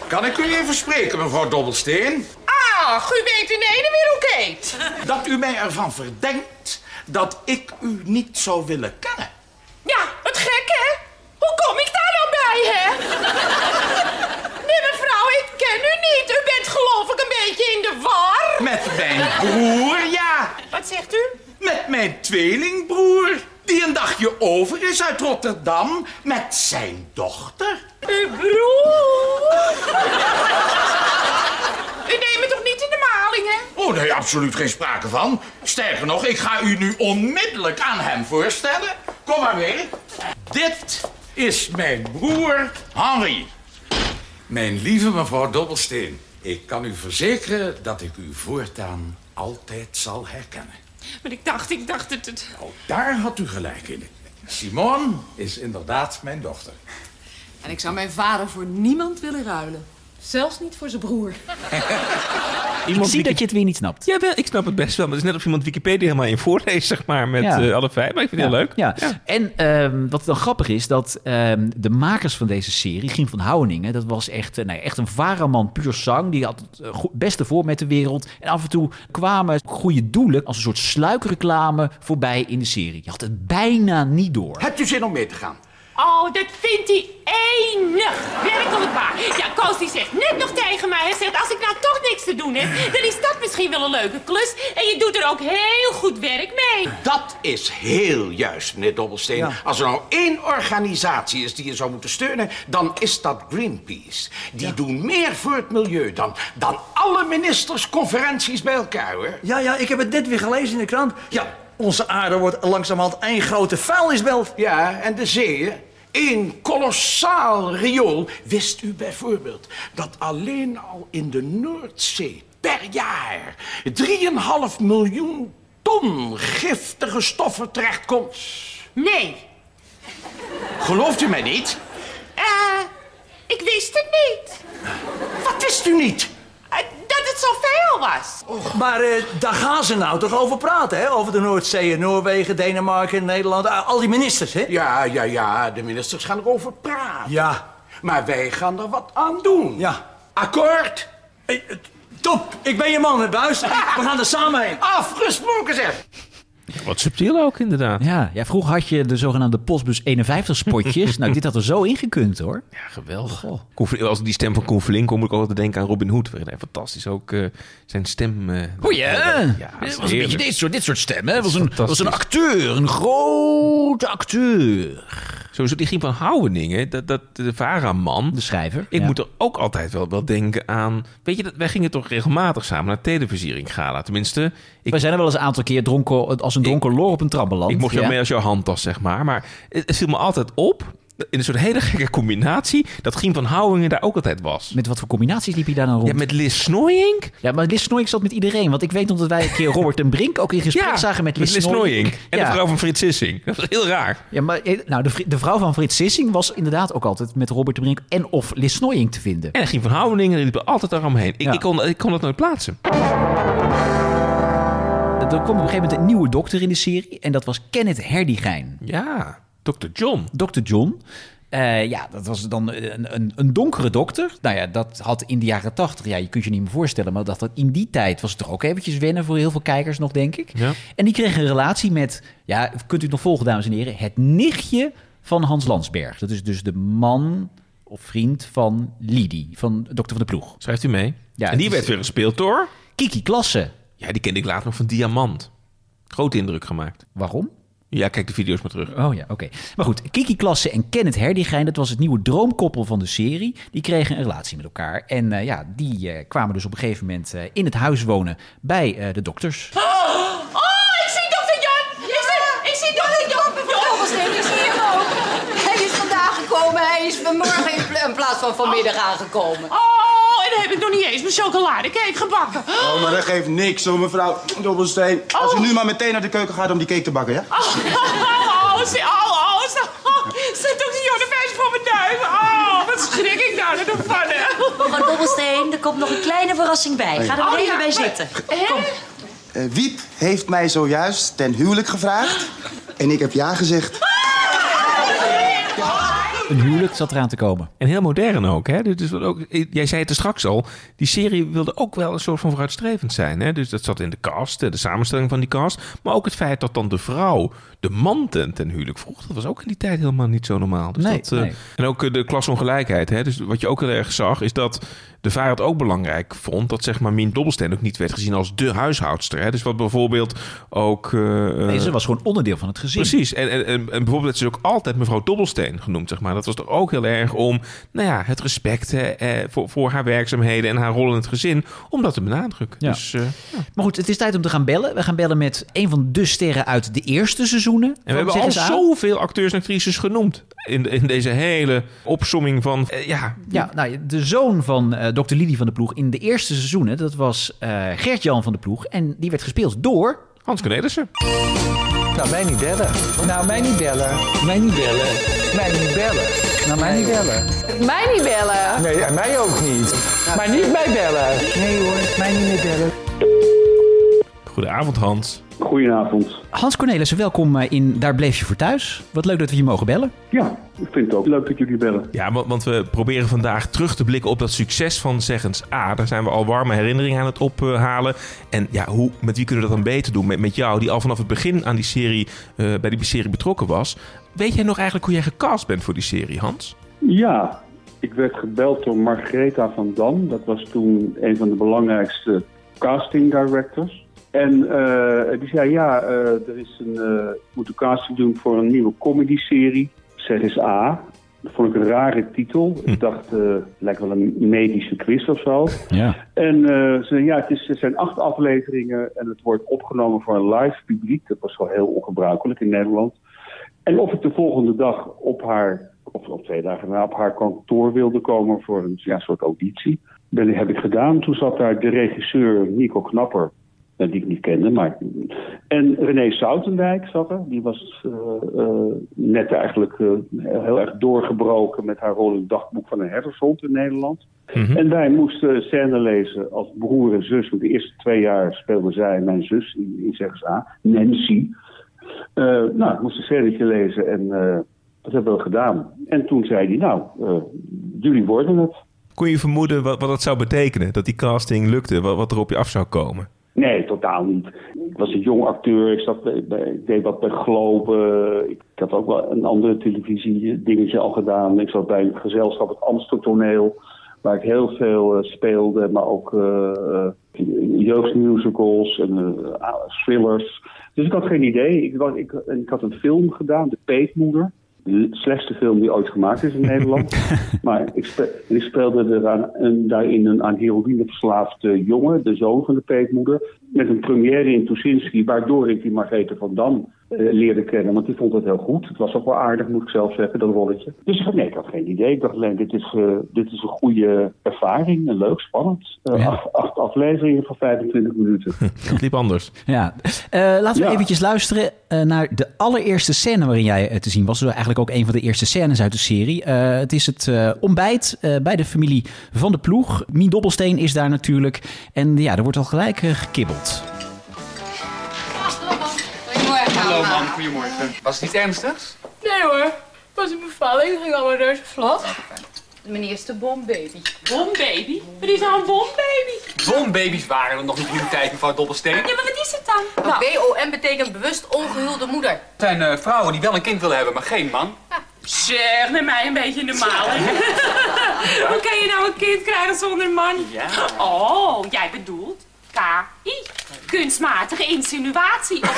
Kan ik u even spreken, mevrouw Dobbelsteen? Ach, u weet in ene weer hoe heet. Dat u mij ervan verdenkt dat ik u niet zou willen kennen. Ja, het gek, hè? Hoe kom ik daar nou bij, hè? Nee, mevrouw, ik ken u niet. U bent geloof ik een beetje in de war. Met mijn broer, ja. Wat zegt u? Met mijn tweelingbroer. Die een dagje over is uit Rotterdam met zijn dochter. Uw broer? U neemt me toch niet in de maling, hè? Oh nee, absoluut geen sprake van. Sterker nog, ik ga u nu onmiddellijk aan hem voorstellen. Kom maar mee. Dit is mijn broer Henri. Mijn lieve mevrouw Dobbelsteen, ik kan u verzekeren dat ik u voortaan altijd zal herkennen. Maar ik dacht, ik dacht het... het... Oh, daar had u gelijk in. Simone is inderdaad mijn dochter. En ik zou mijn vader voor niemand willen ruilen. Zelfs niet voor zijn broer. Ik zie dat je het weer niet snapt. Ja, wel, ik snap het best wel. Maar het is net of iemand Wikipedia helemaal in voorleest, zeg maar, met Ja. eh, alle vijf. Maar ik vind het heel leuk. Ja. En ehm, wat dan grappig is, dat ehm, de makers van deze serie, Giem van Houweningen, dat was echt, nou ja, echt een varaman puur zang. Die had het eh, beste voor met de wereld. En af en toe kwamen goede doelen als een soort sluikreclame voorbij in de serie. Je had het bijna niet door. Hebt u zin om mee te gaan? Oh, dat vindt hij enig. Werkelijk waar. Ja, Koos die zegt net nog tegen mij. Hij zegt, als ik nou toch niks te doen heb... dan is dat misschien wel een leuke klus. En je doet er ook heel goed werk mee. Dat is heel juist, meneer Dobbelsteen. Als er nou één organisatie is die je zou moeten steunen, dan is dat Greenpeace. Die doen meer voor het milieu dan, dan alle ministersconferenties bij elkaar, hoor. Ja, ja, ik heb het net weer gelezen in de krant. Ja, onze aarde wordt langzamerhand één grote vuilnisbelt. Ja, en de zeeën. Eén kolossaal riool. Wist u bijvoorbeeld dat alleen al in de Noordzee per jaar 3,5 miljoen ton giftige stoffen terechtkomt? Nee. Gelooft u mij niet? Eh, ik wist het niet. Wat wist u niet? Eh, dat het zoveel was. Maar eh, daar gaan ze nou toch over praten, hè? Over de Noordzee, Noorwegen, Denemarken, Nederland. ah, Al die ministers, hè? Ja, ja, ja, de ministers gaan erover praten. Ja. Maar wij gaan er wat aan doen. Ja. Akkoord? Hey, eh, top, ik ben je man, het buis. We gaan er samen heen. Afgesproken zeg. Wat subtiel ook, inderdaad. Ja, ja, vroeger had je de zogenaamde Postbus 51 spotjes. nou, dit had er zo ingekund hoor. Ja, geweldig. Koen Als ik die stem van Koen Flink hoor, moet ik altijd denken aan Robin Hood. Waarin hij fantastisch ook eh, zijn stem... O ja, ja, was is een beetje dit soort, dit soort stemmen. Het was een, was een acteur, een grote acteur. Sowieso die Giem van Houweningen, dat, dat, de Vara-man. De schrijver. Ik ja. moet er ook altijd wel, wel denken aan... Weet je, dat, wij gingen toch regelmatig samen naar televisiering gala. Tenminste, ik, We zijn er wel eens een aantal keer dronken, als een dronken lor op een trap beland. ik mocht jou ja. mee als jouw handtas, zeg maar. Maar het, het viel me altijd op, in een soort hele gekke combinatie... dat Giem van Houwingen daar ook altijd was. Met wat voor combinaties liep je daar dan rond? Ja, met Liz Snoyink. Ja, maar Lis Snoyink zat met iedereen. Want ik weet nog dat wij een keer Robert en Brink ook in gesprek zagen met Lis, Snoyink. En ja. de vrouw van Frits Sissing. Dat was heel raar. Ja, maar eh, nou, de, de vrouw van Frits Sissing was inderdaad ook altijd met Robert de Brink en of Lis Snoyink te vinden. En Giem van Houweningen die liep er altijd daaromheen. Ik, Ja. ik, kon, ik kon dat nooit plaatsen. Er kwam op een gegeven moment een nieuwe dokter in de serie. En dat was Kenneth Herdigijn. Ja, Dr. John. Dr. John. Eh, ja, dat was dan een, een, een donkere dokter. Nou ja, dat had in de jaren tachtig, ja, je kunt je niet meer voorstellen, maar dat, dat in die tijd was het toch ook eventjes wennen voor heel veel kijkers nog, denk ik. Ja. En die kreeg een relatie met, ja, kunt u het nog volgen, dames en heren, het nichtje van Hans Landsberg. Dat is dus de man of vriend van Lidie, van Dokter van de Ploeg. Schrijft u mee? Ja, en die werd weer gespeeld door... Kiki Klasse. Ja, die kende ik later nog van Diamant. Grote indruk gemaakt. Waarom? Ja, kijk de video's maar terug. Oh ja, oké. Maar goed, Kiki Klasse en Kenneth Herdigijn, dat was het nieuwe droomkoppel van de serie. Die kregen een relatie met elkaar. En eh, ja, die eh, kwamen dus op een gegeven moment eh, in het huis wonen bij eh, de dokters. Oh, ik zie dokter Jan! Ik zie, ik zie dokter Jan! Dobbelsteen is hier ook. Hij is vandaag gekomen, hij is vanmorgen in plaats van vanmiddag aangekomen. Oh, en dan heb ik nog niet eens mijn chocoladecake gebakken. Oh, maar dat geeft niks hoor, mevrouw Dobbelsteen. Als u nu maar meteen naar de keuken gaat om die cake te bakken, ja? Oh, oh, oh, oh, ze- oh, zet dokter Jan een wijs voor mijn duim. Oh, wat schrik ik nou ervan, hè? Mevrouw Dobbelsteen, er komt nog een kleine verrassing bij. Ga er maar Oh, even ja, bij zitten. Hè? Kom. Eh, Wiep heeft mij zojuist ten huwelijk gevraagd. En ik heb ja gezegd. Een huwelijk zat eraan te komen. En heel modern ook. Hè? Dus, wat ook jij zei het er straks al. Die serie wilde ook wel een soort van vooruitstrevend zijn. Hè? Dus dat zat in de cast, eh, de samenstelling van die cast. Maar ook het feit dat dan de vrouw de man ten, ten huwelijk vroeg. Dat was ook in die tijd helemaal niet zo normaal. Dus Nee, dat, eh. En ook eh, de klasongelijkheid. Hè? Dus wat je ook heel erg zag, is dat de vader het ook belangrijk vond... dat zeg maar Mien Dobbelsteen ook niet werd gezien als de huishoudster. Hè? Dus wat bijvoorbeeld ook... eh, Nee, ze was gewoon onderdeel van het gezin. Precies. En, en, en, bijvoorbeeld werd ze ook altijd mevrouw Dobbelsteen genoemd, zeg maar. Dat was toch ook heel erg om, nou ja, het respect eh, voor, voor haar werkzaamheden en haar rol in het gezin, om dat te benadrukken. Ja. Dus, eh, Maar goed, het is tijd om te gaan bellen. We gaan bellen met een van de sterren uit de eerste seizoenen. en we hebben al zoveel acteurs en actrices genoemd in, in deze hele opsomming van, eh, ja, Ja, nou, de zoon van eh Dr. Lidie van de Ploeg in de eerste seizoenen, dat was eh Gert-Jan van de Ploeg. En die werd gespeeld door... Hans Cornelissen. Nou, mij niet bellen. Nou, mij niet bellen. Mij niet bellen. Mij niet bellen. Nou, mij niet bellen. Mij niet bellen. Nee, en mij ook niet. Maar niet mij bellen. Nee hoor, mij niet meer bellen. Goedenavond Hans. Goedenavond. Hans Cornelissen, welkom eh, in Daar Bleef Je Voor Thuis. Wat leuk dat we je mogen bellen. Ja, ik vind het ook leuk dat jullie bellen. Ja, want, want we proberen vandaag terug te blikken op dat succes van Zeggens A. Daar zijn we al warme herinneringen aan het ophalen. En ja, hoe, met wie kunnen we dat dan beter doen? Met, met jou, die al vanaf het begin aan die serie, eh, bij die serie betrokken was. Weet jij nog eigenlijk hoe jij gecast bent voor die serie, Hans? Ja, ik werd gebeld door Margaretha van Dam. Dat was toen een van de belangrijkste casting directors. En eh, die zei, ja, eh, er is een, eh, ik moet een casting doen voor een nieuwe comedy-serie. A. Dat vond ik een rare titel. Ik dacht, eh, het lijkt wel een medische quiz of zo. Ja. En eh, ze zei, ja, het, is, het zijn acht afleveringen en het wordt opgenomen voor een live publiek. Dat was wel heel ongebruikelijk in Nederland. En of ik de volgende dag op haar, of, of twee dagen daarna, op haar kantoor wilde komen voor een ja, soort auditie. Ben, heb ik gedaan. Toen zat daar de regisseur Nico Knapper, eh, die ik niet kende. Maar, en René Soutendijk zat er. Die was eh, eh, net eigenlijk eh, heel erg doorgebroken met haar rol in het dagboek van een herdershond in Nederland. En wij moesten scène lezen als broer en zus. Want de eerste twee jaar speelde zij en mijn zus in, in Nancy. Eh, nou, ik moest een scènetje lezen en eh, dat hebben we gedaan. En toen zei hij, nou, eh, jullie worden het. Kon je vermoeden wat, wat dat zou betekenen? Dat die casting lukte, wat, wat er op je af zou komen? Totaal niet. Ik was een jong acteur, ik, zat ik deed wat bij Globen. Ik had ook wel een andere televisie dingetje al gedaan. Ik zat bij een gezelschap, het Amstertoneel, waar ik heel veel eh, speelde. Maar ook eh, eh, jeugdmusicals en eh, thrillers. Dus ik had geen idee. Ik, was, ik, ik had een film gedaan, De Peetmoeder. De slechtste film die ooit gemaakt is in Nederland. maar ik, spe- ik speelde er aan, een, daarin een aan heroïne verslaafde jongen, de zoon van de peetmoeder. Met een première in Tuschinski, waardoor ik die Margrethe van Dam eh, leerde kennen. Want die vond het heel goed. Het was ook wel aardig, moet ik zelf zeggen, dat rolletje. Dus ik dacht, nee, ik had geen idee. Ik dacht alleen, dit is, eh, dit is een goede ervaring. En leuk, spannend. Eh, acht, acht afleveringen van 25 minuten. Het liep anders. Ja. Eh, laten we Ja. eventjes luisteren eh, naar de allereerste scène waarin jij te zien was. Dus eigenlijk ook een van de eerste scènes uit de serie. Eh, het is het eh, ontbijt eh, bij de familie van de ploeg. Mien Dobbelsteen is daar natuurlijk. En ja, er wordt al gelijk gekibbeld. Hallo man, goedemorgen. Was het iets ernstigs? Nee hoor, het was een bevalling, ging allemaal reuze vlot. Meneer is de bombaby. Bombaby? Wat is nou een bombaby? Bombaby's waren er nog niet in de tijd, mevrouw Dobbelsteen. Ja, maar wat is het dan? Nou, BOM betekent bewust ongehuwde moeder. Het zijn eh, vrouwen die wel een kind willen hebben, maar geen man. Ja, Zeg, neem mij een beetje normaal. Hoe kan je nou een kind krijgen zonder man? Ja. Oh, jij bedoelt KI. Kunstmatige insinuatie.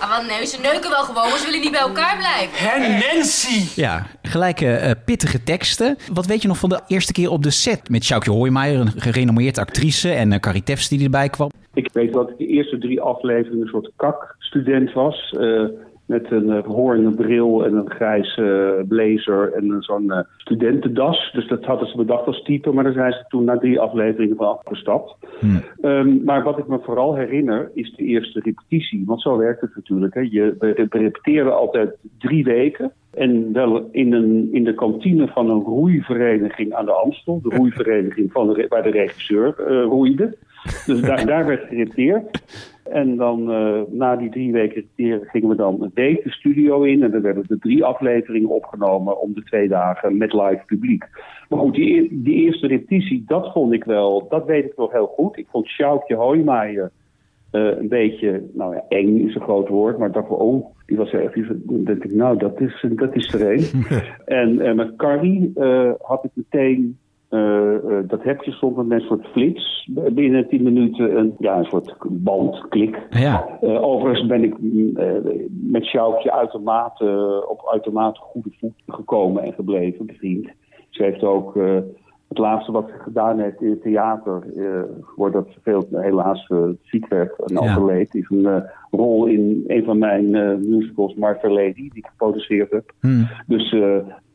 Ah, want nee, ze neuken wel gewoon, maar ze willen niet bij elkaar blijven. Hé, Nancy! Ja, gelijke eh, pittige teksten. Wat weet je nog van de eerste keer op de set met Sjoukje Hoijmaier, een gerenommeerde actrice en uh, Carrie Tefs die erbij kwam? Ik weet dat ik de eerste drie afleveringen een soort kak-student was. eh, met een uh, hoornde bril en een grijze uh, blazer en een zo'n studentendas. Dus dat hadden ze bedacht als type, maar daar zijn ze toen na drie afleveringen van afgestapt. Hmm. Um, maar wat ik me vooral herinner is de eerste repetitie. Want zo werkt het natuurlijk. Hè. Je, we repeteren altijd drie weken. En wel in, een, in de kantine van een roeivereniging aan de Amstel. De roeivereniging van de, waar de regisseur uh, roeide. Dus daar, daar werd gerepeteerd. En dan uh, na die drie weken gingen we dan een week de studio in. En dan werden er drie afleveringen opgenomen om de twee dagen met live publiek. Maar goed, die, die eerste repetitie, dat vond ik wel, dat weet ik nog heel goed. Ik vond Sjoukje Hoijmaier uh, een beetje, nou ja, eng is een groot woord, maar dat we, oh, die was echt, die, dan denk ik, nou, dat is, dat is er een. en, en met Carrie uh, had ik meteen, uh, dat hekje stond met een soort flits, binnen tien minuten een, ja, een soort bandklik. Ja. overigens ben ik met Sjoukje uitermate, op uitermate goede voet gekomen en gebleven, bevriend. Ze heeft ook het laatste wat ze gedaan heeft in het theater, uh, voordat ze veel helaas uh, ziek werd en ja. overleed, is een uh, rol in een van mijn musicals, My Fair Lady, die ik geproduceerd heb. Hmm. Dus,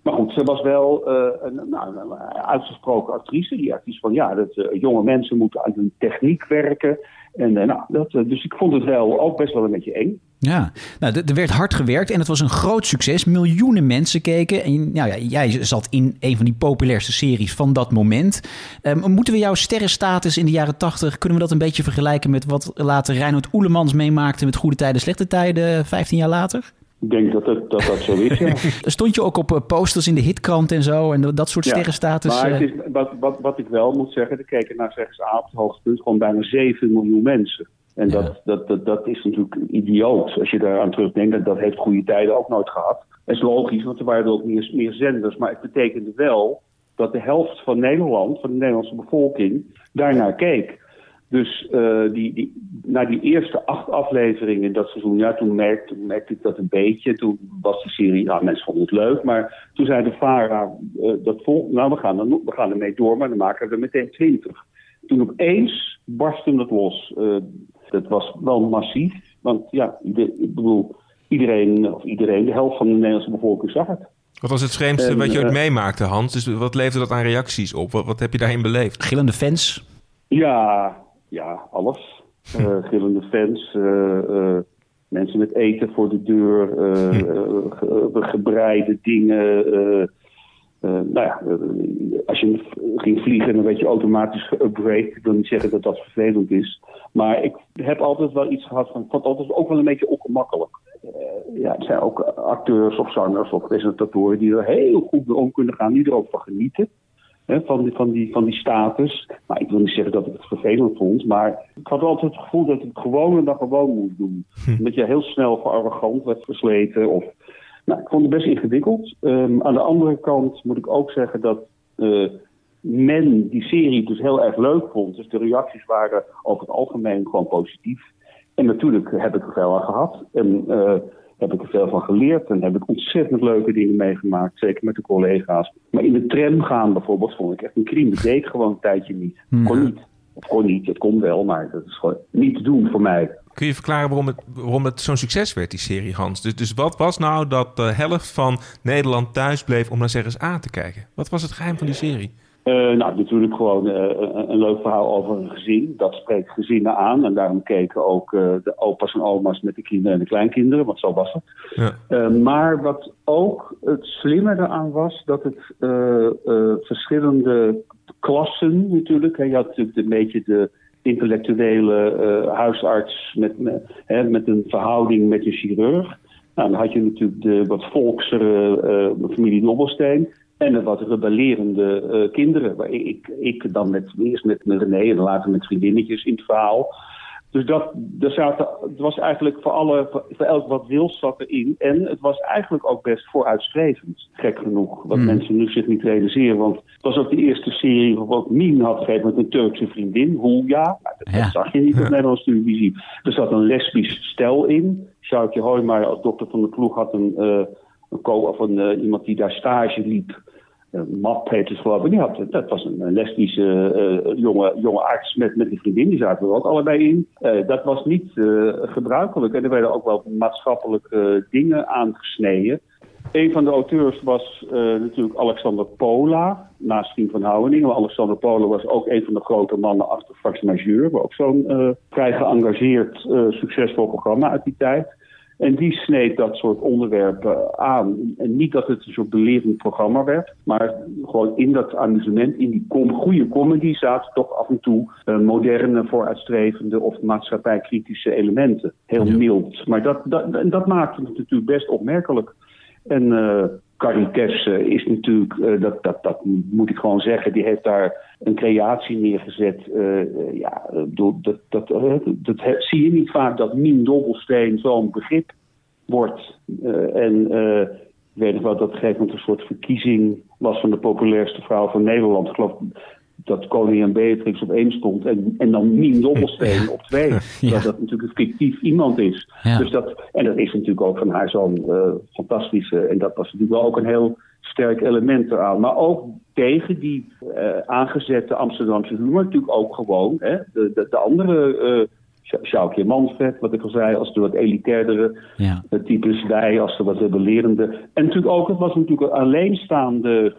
maar goed, ze was wel een, nou, een, uitgesproken actrice. Die actrice van ja, dat jonge mensen moeten aan hun techniek werken. En, nou, dat, dus ik vond het wel ook best wel een beetje eng. Ja, nou, er werd hard gewerkt en het was een groot succes. Miljoenen mensen keken. En nou ja, jij zat in een van die populairste series van dat moment. Um, moeten we jouw sterrenstatus in de jaren tachtig... kunnen we dat een beetje vergelijken met wat later Reinhard Oelemans meemaakte... met Goede Tijden, Slechte Tijden, 15 jaar later? Ik denk dat het, dat, dat zo is, ja. Stond je ook op posters in de hitkrant en zo en dat soort ja, sterrenstatus? Maar het is, wat, wat, wat ik wel moet zeggen, er keken naar slechts aan het hoogtepunt gewoon bijna 7 miljoen mensen. En dat, ja. dat, dat, dat is natuurlijk idioot als je daaraan terugdenkt. Dat, dat heeft goede tijden ook nooit gehad. Dat is logisch, want er waren ook meer, meer zenders. Maar het betekende wel dat de helft van Nederland, van de Nederlandse bevolking, daarnaar keek. Dus uh, die, die, na die eerste acht afleveringen in dat seizoen, ja, toen merkte, toen merkte ik dat een beetje. Toen was de serie, ja, mensen vonden het leuk. Maar toen zei de VARA, uh, dat vol, nou, we gaan, er, we gaan ermee door, maar dan maken we er meteen twintig. Toen opeens barstte het los. Uh, dat was wel massief. Want ja, ik bedoel, iedereen, of iedereen, de helft van de Nederlandse bevolking zag het. Wat was het vreemdste En, wat je ooit eh, meemaakte, Hans? Dus wat leverde dat aan reacties op? Wat, wat heb je daarin beleefd? Gillende fans? Ja, ja, alles. Uh, gillende fans, uh, uh, mensen met eten voor de deur, ge gebreide dingen. nou ja, als je ging vliegen, dan werd je automatisch geupgrade. Ik wil niet zeggen dat dat vervelend is. Maar ik heb altijd wel iets gehad van, ik vond het altijd ook wel een beetje ongemakkelijk. ja, er zijn ook acteurs of zangers of presentatoren die er heel goed mee om kunnen gaan, die er ook van genieten. Hè, van, die, van, die, van die status. Maar ik wil niet zeggen dat ik het vervelend vond. Maar ik had altijd het gevoel dat ik het gewoon dan gewoon moest doen. Hm. Dat je heel snel voor arrogant werd versleten. Of, nou, ik vond het best ingewikkeld. Um, aan de andere kant moet ik ook zeggen dat uh, men die serie dus heel erg leuk vond. Dus de reacties waren over het algemeen gewoon positief. En natuurlijk heb ik er veel aan gehad. En uh, heb ik er veel van geleerd en heb ik ontzettend leuke dingen meegemaakt. Zeker met de collega's. Maar in de tram gaan bijvoorbeeld vond ik echt een crime. Dat deed ik gewoon een tijdje niet. Kon niet. Of kon niet, het kon wel, maar dat is gewoon niet te doen voor mij. Kun je verklaren waarom het, waarom het zo'n succes werd, die serie, Hans? Dus, dus wat was nou dat de helft van Nederland thuis bleef om naar Zeg A te kijken? Wat was het geheim van die serie? Uh, nou, natuurlijk gewoon uh, een, een leuk verhaal over een gezin. Dat spreekt gezinnen aan. En daarom keken ook uh, de opa's en oma's met de kinderen en de kleinkinderen. Want zo was het. Ja. maar wat ook het slimme eraan was... dat het verschillende klassen natuurlijk... Hè, je had natuurlijk een beetje de intellectuele huisarts... Met, met, hè, met een verhouding met een chirurg. Nou, dan had je natuurlijk de wat volksere familie Dobbelsteen... En de wat rebellerende uh, kinderen. Waar ik, ik dan met, eerst met René en later met vriendinnetjes in het verhaal. Dus dat, er zaten, het was eigenlijk voor, alle, voor, elk wat wil zat erin. En het was eigenlijk ook best vooruitstrevend, gek genoeg. Wat Hmm. mensen nu zich niet realiseren. Want het was ook de eerste serie wat Mien had gegeven met een Turkse vriendin, Hulja. Nou, dat, dat zag je niet op Nederlandse televisie. Er zat een lesbisch stel in. Sjoukje Hoijmaier als dokter van de ploeg had een, eh, een, co of een eh, iemand die daar stage liep. Map heet het geloof ik. Had, dat was een, lesbische eh, jonge, jonge arts met, met een vriendin. Die zaten er ook allebei in. Eh, dat was niet eh, gebruikelijk. En er werden ook wel maatschappelijke dingen aangesneden. Een van de auteurs was natuurlijk Alexander Pola, naast Stien van Houwening. Maar Alexander Pola was ook een van de grote mannen achter Fax Majeur. Ook zo'n vrij geëngageerd, succesvol programma uit die tijd. En die sneed dat soort onderwerpen aan. En niet dat het een soort belerend programma werd, maar gewoon in dat amusement, in die com goede comedy zaten toch af en toe uh, moderne, vooruitstrevende of maatschappijkritische elementen. Heel mild. Maar dat, dat, dat maakte het natuurlijk best opmerkelijk. En uh, Tess uh, is natuurlijk, uh, dat, dat, dat moet ik gewoon zeggen, die heeft daar een creatie neergezet. ja, dat, dat, dat, dat, zie je niet vaak dat Mien Dobbelsteen zo'n begrip wordt. en ik weet nog wel dat op een gegeven een soort verkiezing was van de populairste vrouw van Nederland. Dat koningin Beatrix op één stond en, en dan Mien Dobbelsteen op twee. ja. Dat dat natuurlijk een fictief iemand is. Ja. Dus dat, en dat is natuurlijk ook van haar zo'n uh, fantastische. En dat was natuurlijk wel ook een heel sterk element eraan. Maar ook tegen die uh, aangezette Amsterdamse humor natuurlijk ook gewoon. Hè, de, de, de andere uh, Sjoukje Manfred, wat ik al zei, als de wat elitairdere ja. types. Wij als de wat belerende. En natuurlijk ook, het was natuurlijk een alleenstaande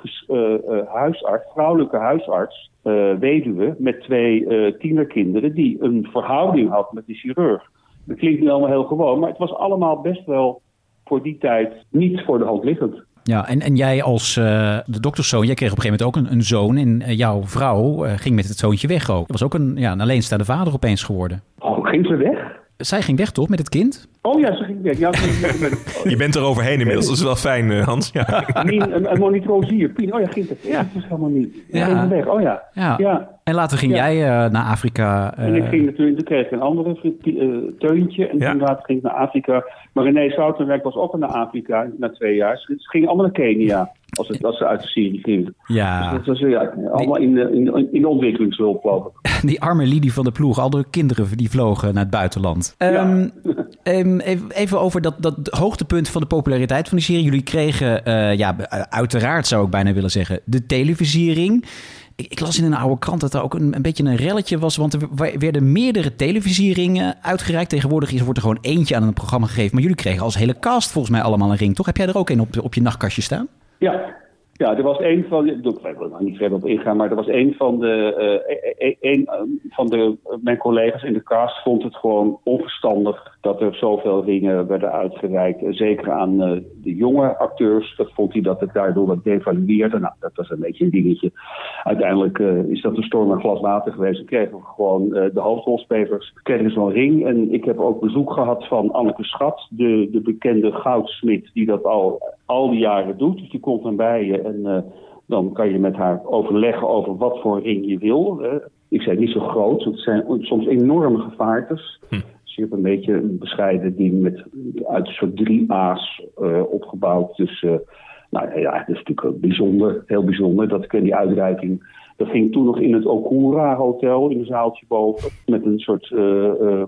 huisarts, vrouwelijke huisarts. Uh, weduwe met twee uh, tienerkinderen die een verhouding had met de chirurg. Dat klinkt niet allemaal heel gewoon, maar het was allemaal best wel voor die tijd niet voor de hand liggend. Ja, en, en jij als uh, de dokterszoon, jij kreeg op een gegeven moment ook een, een zoon en uh, jouw vrouw uh, ging met het zoontje weg ook. Dat was ook een, ja, een alleenstaande vader opeens geworden. Ging ze weg? Zij ging weg toch met het kind? Oh ja, ze ging weg. Ja, ze ging weg. Je bent er overheen inmiddels, dat is wel fijn, Hans. Ja. Mien, een, een. Pien, oh ja, ging het. Ja. Dat is helemaal niet. Ja. Ging weg. Oh ja. Ja. ja. En later ging Ja. jij uh, naar Afrika. En ik ging natuurlijk, toen kreeg ik een andere uh, teuntje. En toen later ging ik naar Afrika. Maar René Zoutenwerk was ook naar Afrika na twee jaar. Ze gingen allemaal naar Kenia. Als, het, als ze uit de Syrië gingen. Ja. Dus dat was ja, allemaal in de, in, in de ontwikkelingshulp, geloof ik. Die arme Lidie van de ploeg. Al de kinderen die vlogen naar het buitenland. Ja. Um, um, even, even over dat, dat hoogtepunt van de populariteit van die serie. Jullie kregen, uh, ja, uiteraard zou ik bijna willen zeggen, de televisiering. Ik, las in een oude krant dat er ook een, een beetje een relletje was. Want er werden meerdere televisieringen uitgereikt. Tegenwoordig is, wordt er gewoon eentje aan een programma gegeven. Maar jullie kregen als hele cast volgens mij allemaal een ring, toch? Heb jij er ook een op, op je nachtkastje staan? Ja, ja, er was een van, ik wil er niet verder op ingaan, maar er was een van de, uh, een van de, mijn collega's in de cast vond het gewoon onverstandig dat er zoveel ringen werden uitgereikt. Zeker aan de jonge acteurs, dat vond hij dat het daardoor wat devalueerde. Nou, dat was een beetje een dingetje. Uiteindelijk is dat een storm aan glas water geweest. En kregen we gewoon de hoofdrolspelers, kregen zo'n ring. En ik heb ook bezoek gehad van Anneke Schat, de, de bekende goudsmid die dat al, al die jaren doet. Dus die komt dan bij je en uh, dan kan je met haar overleggen over wat voor ring je wil. Ik zei niet zo groot, het zijn soms enorme gevaartes. Hm. Dus je hebt een beetje een bescheiden ding met uit een soort drie A's uh, opgebouwd. Dus nou ja, dat is natuurlijk bijzonder, heel bijzonder. Dat ik die uitreiking. Dat ging toen nog in het Okura Hotel, in een zaaltje boven. Met een soort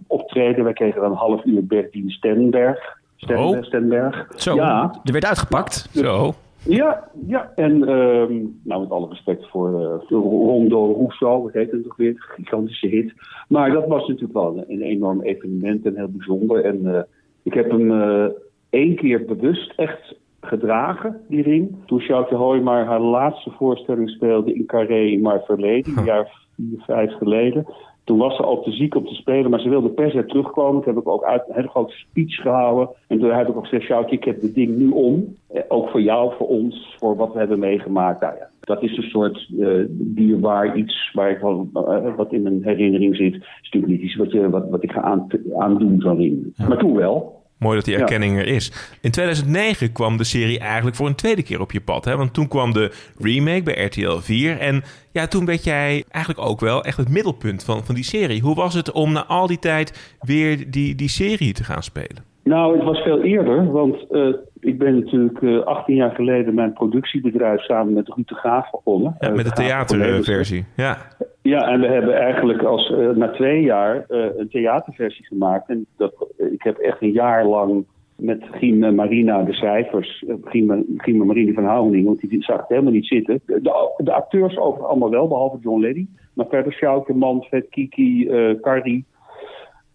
optreden. Wij kregen dan een half uur Bertien Stenberg. Stenberg, oh. Stenberg. Zo, ja. er werd uitgepakt. Zo. Ja, ja. En um, nou, met alle respect voor uh, Rondo Rousseau, wat heet het toch weer? Gigantische hit. Maar dat was natuurlijk wel een, een enorm evenement en heel bijzonder. En uh, ik heb hem uh, één keer bewust echt gedragen, die ring. Toen Sjoukje Hoijmar haar laatste voorstelling speelde in Carré in maar verleden, een jaar vier, vijf geleden. Toen was ze al te ziek om te spelen, maar ze wilde per se terugkomen. Toen heb ik ook uit, een hele grote speech gehouden. En toen heb ik ook gezegd, Sjoukje, ik heb het ding nu om. Eh, ook voor jou, voor ons, voor wat we hebben meegemaakt. Nou ja, dat is een soort uh, dierbaar iets waar ik wel, uh, wat in mijn herinnering zit. Het is natuurlijk niet iets wat, je, wat, wat ik ga aan, aandoen, zo'n ring. Ja. Maar toen wel. Mooi dat die Ja. erkenning er is. In 2009 kwam de serie eigenlijk voor een tweede keer op je pad. Hè? Want toen kwam de remake bij RTL 4. En ja, toen werd jij eigenlijk ook wel echt het middelpunt van, van die serie. Hoe was het om na al die tijd weer die, die serie te gaan spelen? Nou, het was veel eerder, want eh, ik ben natuurlijk eh 18 jaar geleden mijn productiebedrijf samen met Ruud de Graaf begonnen. Ja, Eh, met de Graaf theaterversie. Ja. Ja, en we hebben eigenlijk als, eh, na twee jaar eh, een theaterversie gemaakt. En dat, eh, ik heb echt een jaar lang met Giem en Marina, de schrijvers, eh, Giem, en- Giem en Marina van Houding, want die zag het helemaal niet zitten. De, acteurs over allemaal wel, behalve John Leddy. Maar verder Sjoukje, Manfred, Kiki, eh Carrie.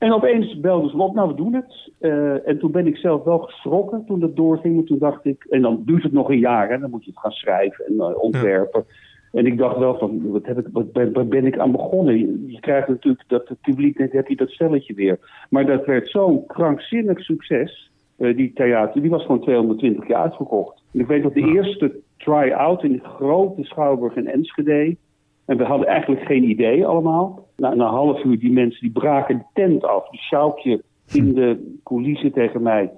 En opeens belden ze op, nou we doen het. Eh, en toen ben ik zelf wel geschrokken toen dat doorging. En toen dacht ik, en dan duurt het nog een jaar, hè, dan moet je het gaan schrijven en eh, ontwerpen. En ik dacht wel van, wat, heb ik, wat ben, waar ben ik aan begonnen? Je, je krijgt natuurlijk dat het publiek, net heb je dat stelletje weer. Maar dat werd zo'n krankzinnig succes, eh, die theater. Die was gewoon 220 jaar uitverkocht. En ik weet dat de eerste try-out in de grote Schouwburg in Enschede... En we hadden eigenlijk geen idee allemaal. Na, na een half uur, die mensen die braken de tent af. Die sjouwtje in de coulissen tegen mij.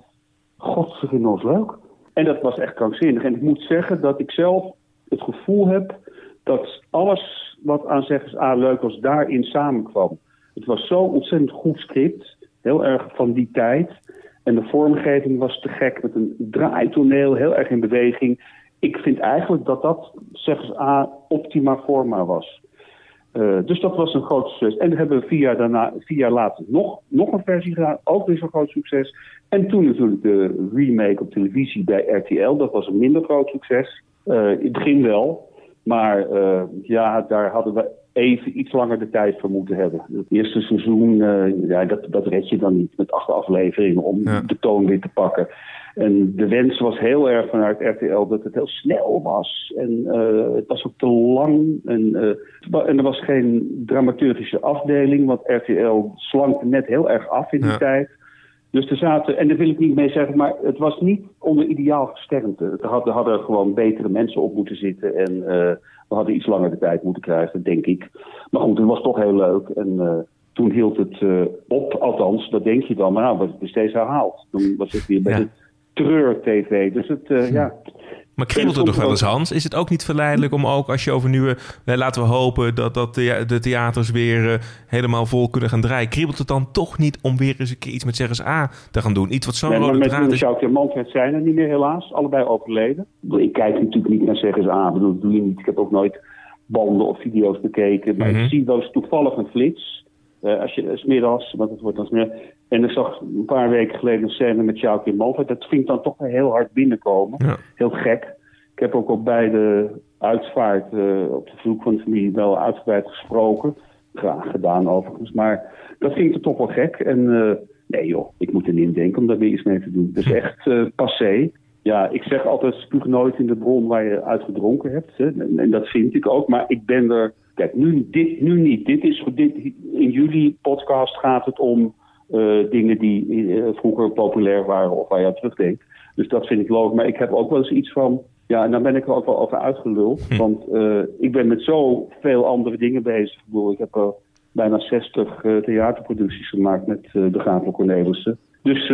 God, ze vinden ons leuk. En dat was echt krankzinnig. En ik moet zeggen dat ik zelf het gevoel heb dat alles wat aan Zeggers A leuk was, daarin samenkwam. Het was zo ontzettend goed script. Heel erg van die tijd. En de vormgeving was te gek met een draaitoneel, heel erg in beweging. Ik vind eigenlijk dat dat Zeggers A optima forma was. Eh, dus dat was een groot succes. En we hebben vier jaar, daarna, vier jaar later nog, nog een versie gedaan. Ook weer zo'n groot succes. En toen natuurlijk de remake op televisie bij RTL. Dat was een minder groot succes. Eh, in het begin wel. Maar eh, ja, daar hadden we even iets langer de tijd voor moeten hebben. Het eerste seizoen, ja, dat, dat red je dan niet met acht afleveringen om de toon weer te pakken. En de wens was heel erg vanuit RTL dat het heel snel was. En eh, het was ook te lang. En, eh, en er was geen dramaturgische afdeling, want RTL slankte net heel erg af in die tijd. Dus er zaten, en daar wil ik niet mee zeggen, maar het was niet onder ideaal gesternte. Er hadden, hadden gewoon betere mensen op moeten zitten en eh, we hadden iets langer de tijd moeten krijgen, denk ik. Maar goed, het was toch heel leuk. En toen hield het op, althans, dat denk je dan, maar nou, was het steeds herhaald. Dan was het weer bij de treur-tv. Dus het, eh, ja. Maar kriebelt het nog wel eens, Hans? Is het ook niet verleidelijk om ook als je over nieuwe... Laten we hopen dat, dat de, de theaters weer eh, helemaal vol kunnen gaan draaien. Kriebelt het dan toch niet om weer eens een keer iets met Zeggers A te gaan doen? Iets wat zo'n Nee, rode met draad is. Schout en Manfred zijn er niet meer helaas. Allebei overleden. Ik kijk natuurlijk niet naar. Ik bedoel, dat doe je niet. Ik heb ook nooit banden of video's bekeken. Maar Mhm. ik zie wel eens toevallig een flits. Eh, als je smiddags, want het wordt dan smiddag. En ik zag een paar weken geleden een scène met Sjoukje Manfred. Dat vind ik dan toch heel hard binnenkomen. Heel gek. Ik heb ook op beide uitvaart eh, op de verzoek van de familie wel uitgebreid gesproken. Graag gedaan overigens. Maar dat vind ik er toch wel gek. En eh, nee joh, ik moet er niet in denken om daar weer iets mee te doen. Dus echt passé. Ja, ik zeg altijd spuug nooit in de bron waar je uitgedronken hebt. Hè. En, en dat vind ik ook. Maar ik ben er... Kijk, nu, dit, nu niet. Dit is, dit, in jullie podcast gaat het om eh, dingen die eh, vroeger populair waren of waar je aan terugdenkt. Dus dat vind ik logisch. Maar ik heb ook wel eens iets van... Ja, en daar ben ik er ook wel over uitgeluld. Want eh, ik ben met zoveel andere dingen bezig. Ik, bedoel, ik heb er bijna 60 eh, theaterproducties gemaakt met de Gabriel Cornelissen. Dus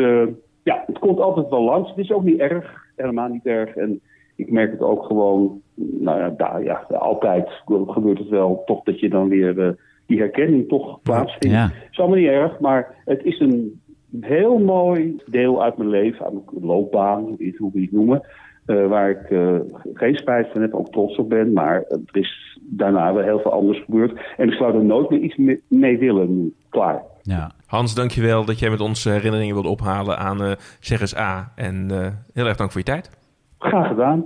ja, het komt altijd wel langs. Het is ook niet erg. Helemaal niet erg. En ik merk het ook gewoon... Nou ja, daar, ja altijd gebeurt het wel toch dat je dan weer... eh, die herkenning toch plaatsvindt. Ja. Het is allemaal niet erg, maar het is een heel mooi deel uit mijn leven, uit mijn loopbaan, hoe we het noemen. eh, waar ik eh, geen spijt van heb, ook trots op ben. Maar er is daarna wel heel veel anders gebeurd. En ik zou er nooit meer iets mee, mee willen nu. Klaar. Ja. Hans, dankjewel dat jij met ons herinneringen wilde ophalen aan eh Zeggers A. En eh, heel erg dank voor je tijd. Graag gedaan.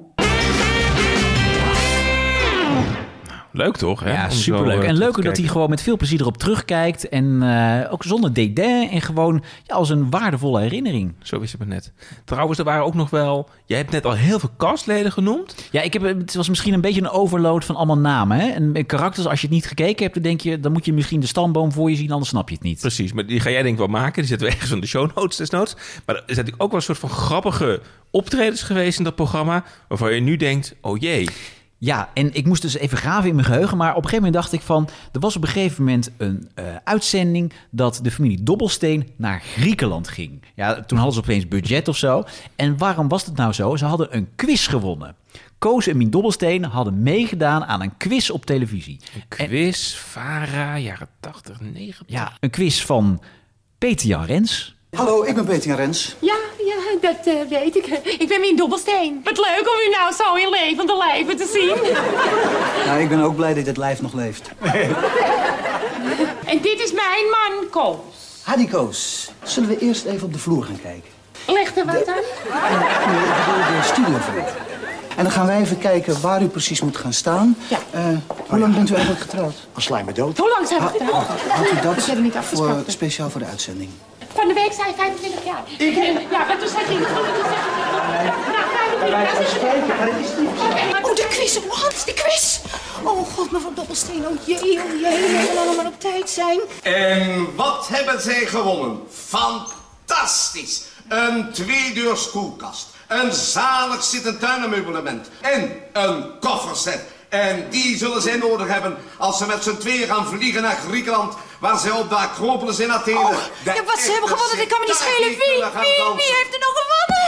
Leuk toch? Hè? Ja, superleuk. eh, En leuk dat hij gewoon met veel plezier erop terugkijkt. En eh, ook zonder dédain. En gewoon ja, als een waardevolle herinnering. Zo is het maar net. Trouwens, er waren ook nog wel... Jij hebt net al heel veel castleden genoemd. Ja, ik heb, het was misschien een beetje een overload van allemaal namen. Hè? En karakters, als je het niet gekeken hebt, dan denk je... dan moet je misschien de stamboom voor je zien, anders snap je het niet. Precies, maar die ga jij denk ik wel maken. Die zetten we ergens in de show notes desnoods. Maar er zijn natuurlijk ook wel een soort van grappige optredens geweest in dat programma... waarvan je nu denkt, oh jee... Ja, en ik moest dus even graven in mijn geheugen. Maar op een gegeven moment dacht ik van... Er was op een gegeven moment een eh, uitzending... dat de familie Dobbelsteen naar Griekenland ging. Ja, toen hadden ze opeens budget of zo. En waarom was het nou zo? Ze hadden een quiz gewonnen. Koos en Mien Dobbelsteen hadden meegedaan aan een quiz op televisie. Quiz, Vara, jaren 80, 90. Ja, een quiz van Peter Jan Rens. Hallo, ik ben Peter Jan Rens. Ja, dat eh, weet ik. Ik ben Mien Dobbelsteen. Wat leuk om u nou zo in levende lijven te zien. Nou, ik ben ook blij dat dit lijf nog leeft. En dit is mijn man, Koos. Hadi Koos, zullen we eerst even op de vloer gaan kijken? Leg er wat aan. Nee, ik bedoel de studio van En dan gaan wij even kijken waar u precies moet gaan staan. Ja. Eh, hoe lang bent u eigenlijk getrouwd? Als slijm me dood. Hoe lang zijn we getrouwd? Had u dat hebben niet voor, speciaal voor de uitzending? Van de week zijn 25 jaar. Ik? Ja, maar toen zeg je... Toen zeg je... Nou, 25 jaar. zeg je- Oh, de quiz, oh, Hans, de quiz. Oh god, mevrouw Dobbelsteen, oh jee, oh jee, we gaan maar op tijd zijn. En wat hebben zij gewonnen? Fantastisch! Een tweedeurs koelkast, een zalig zittend tuinenmeublement en een kofferset. En die zullen zij nodig hebben als ze met z'n tweeën gaan vliegen naar Griekenland, waar zij op de Acropolis in Athene... Oh, ja, wat ze hebben gewonnen, dat kan me niet schelen. Wie, wie, heeft er nog gewonnen?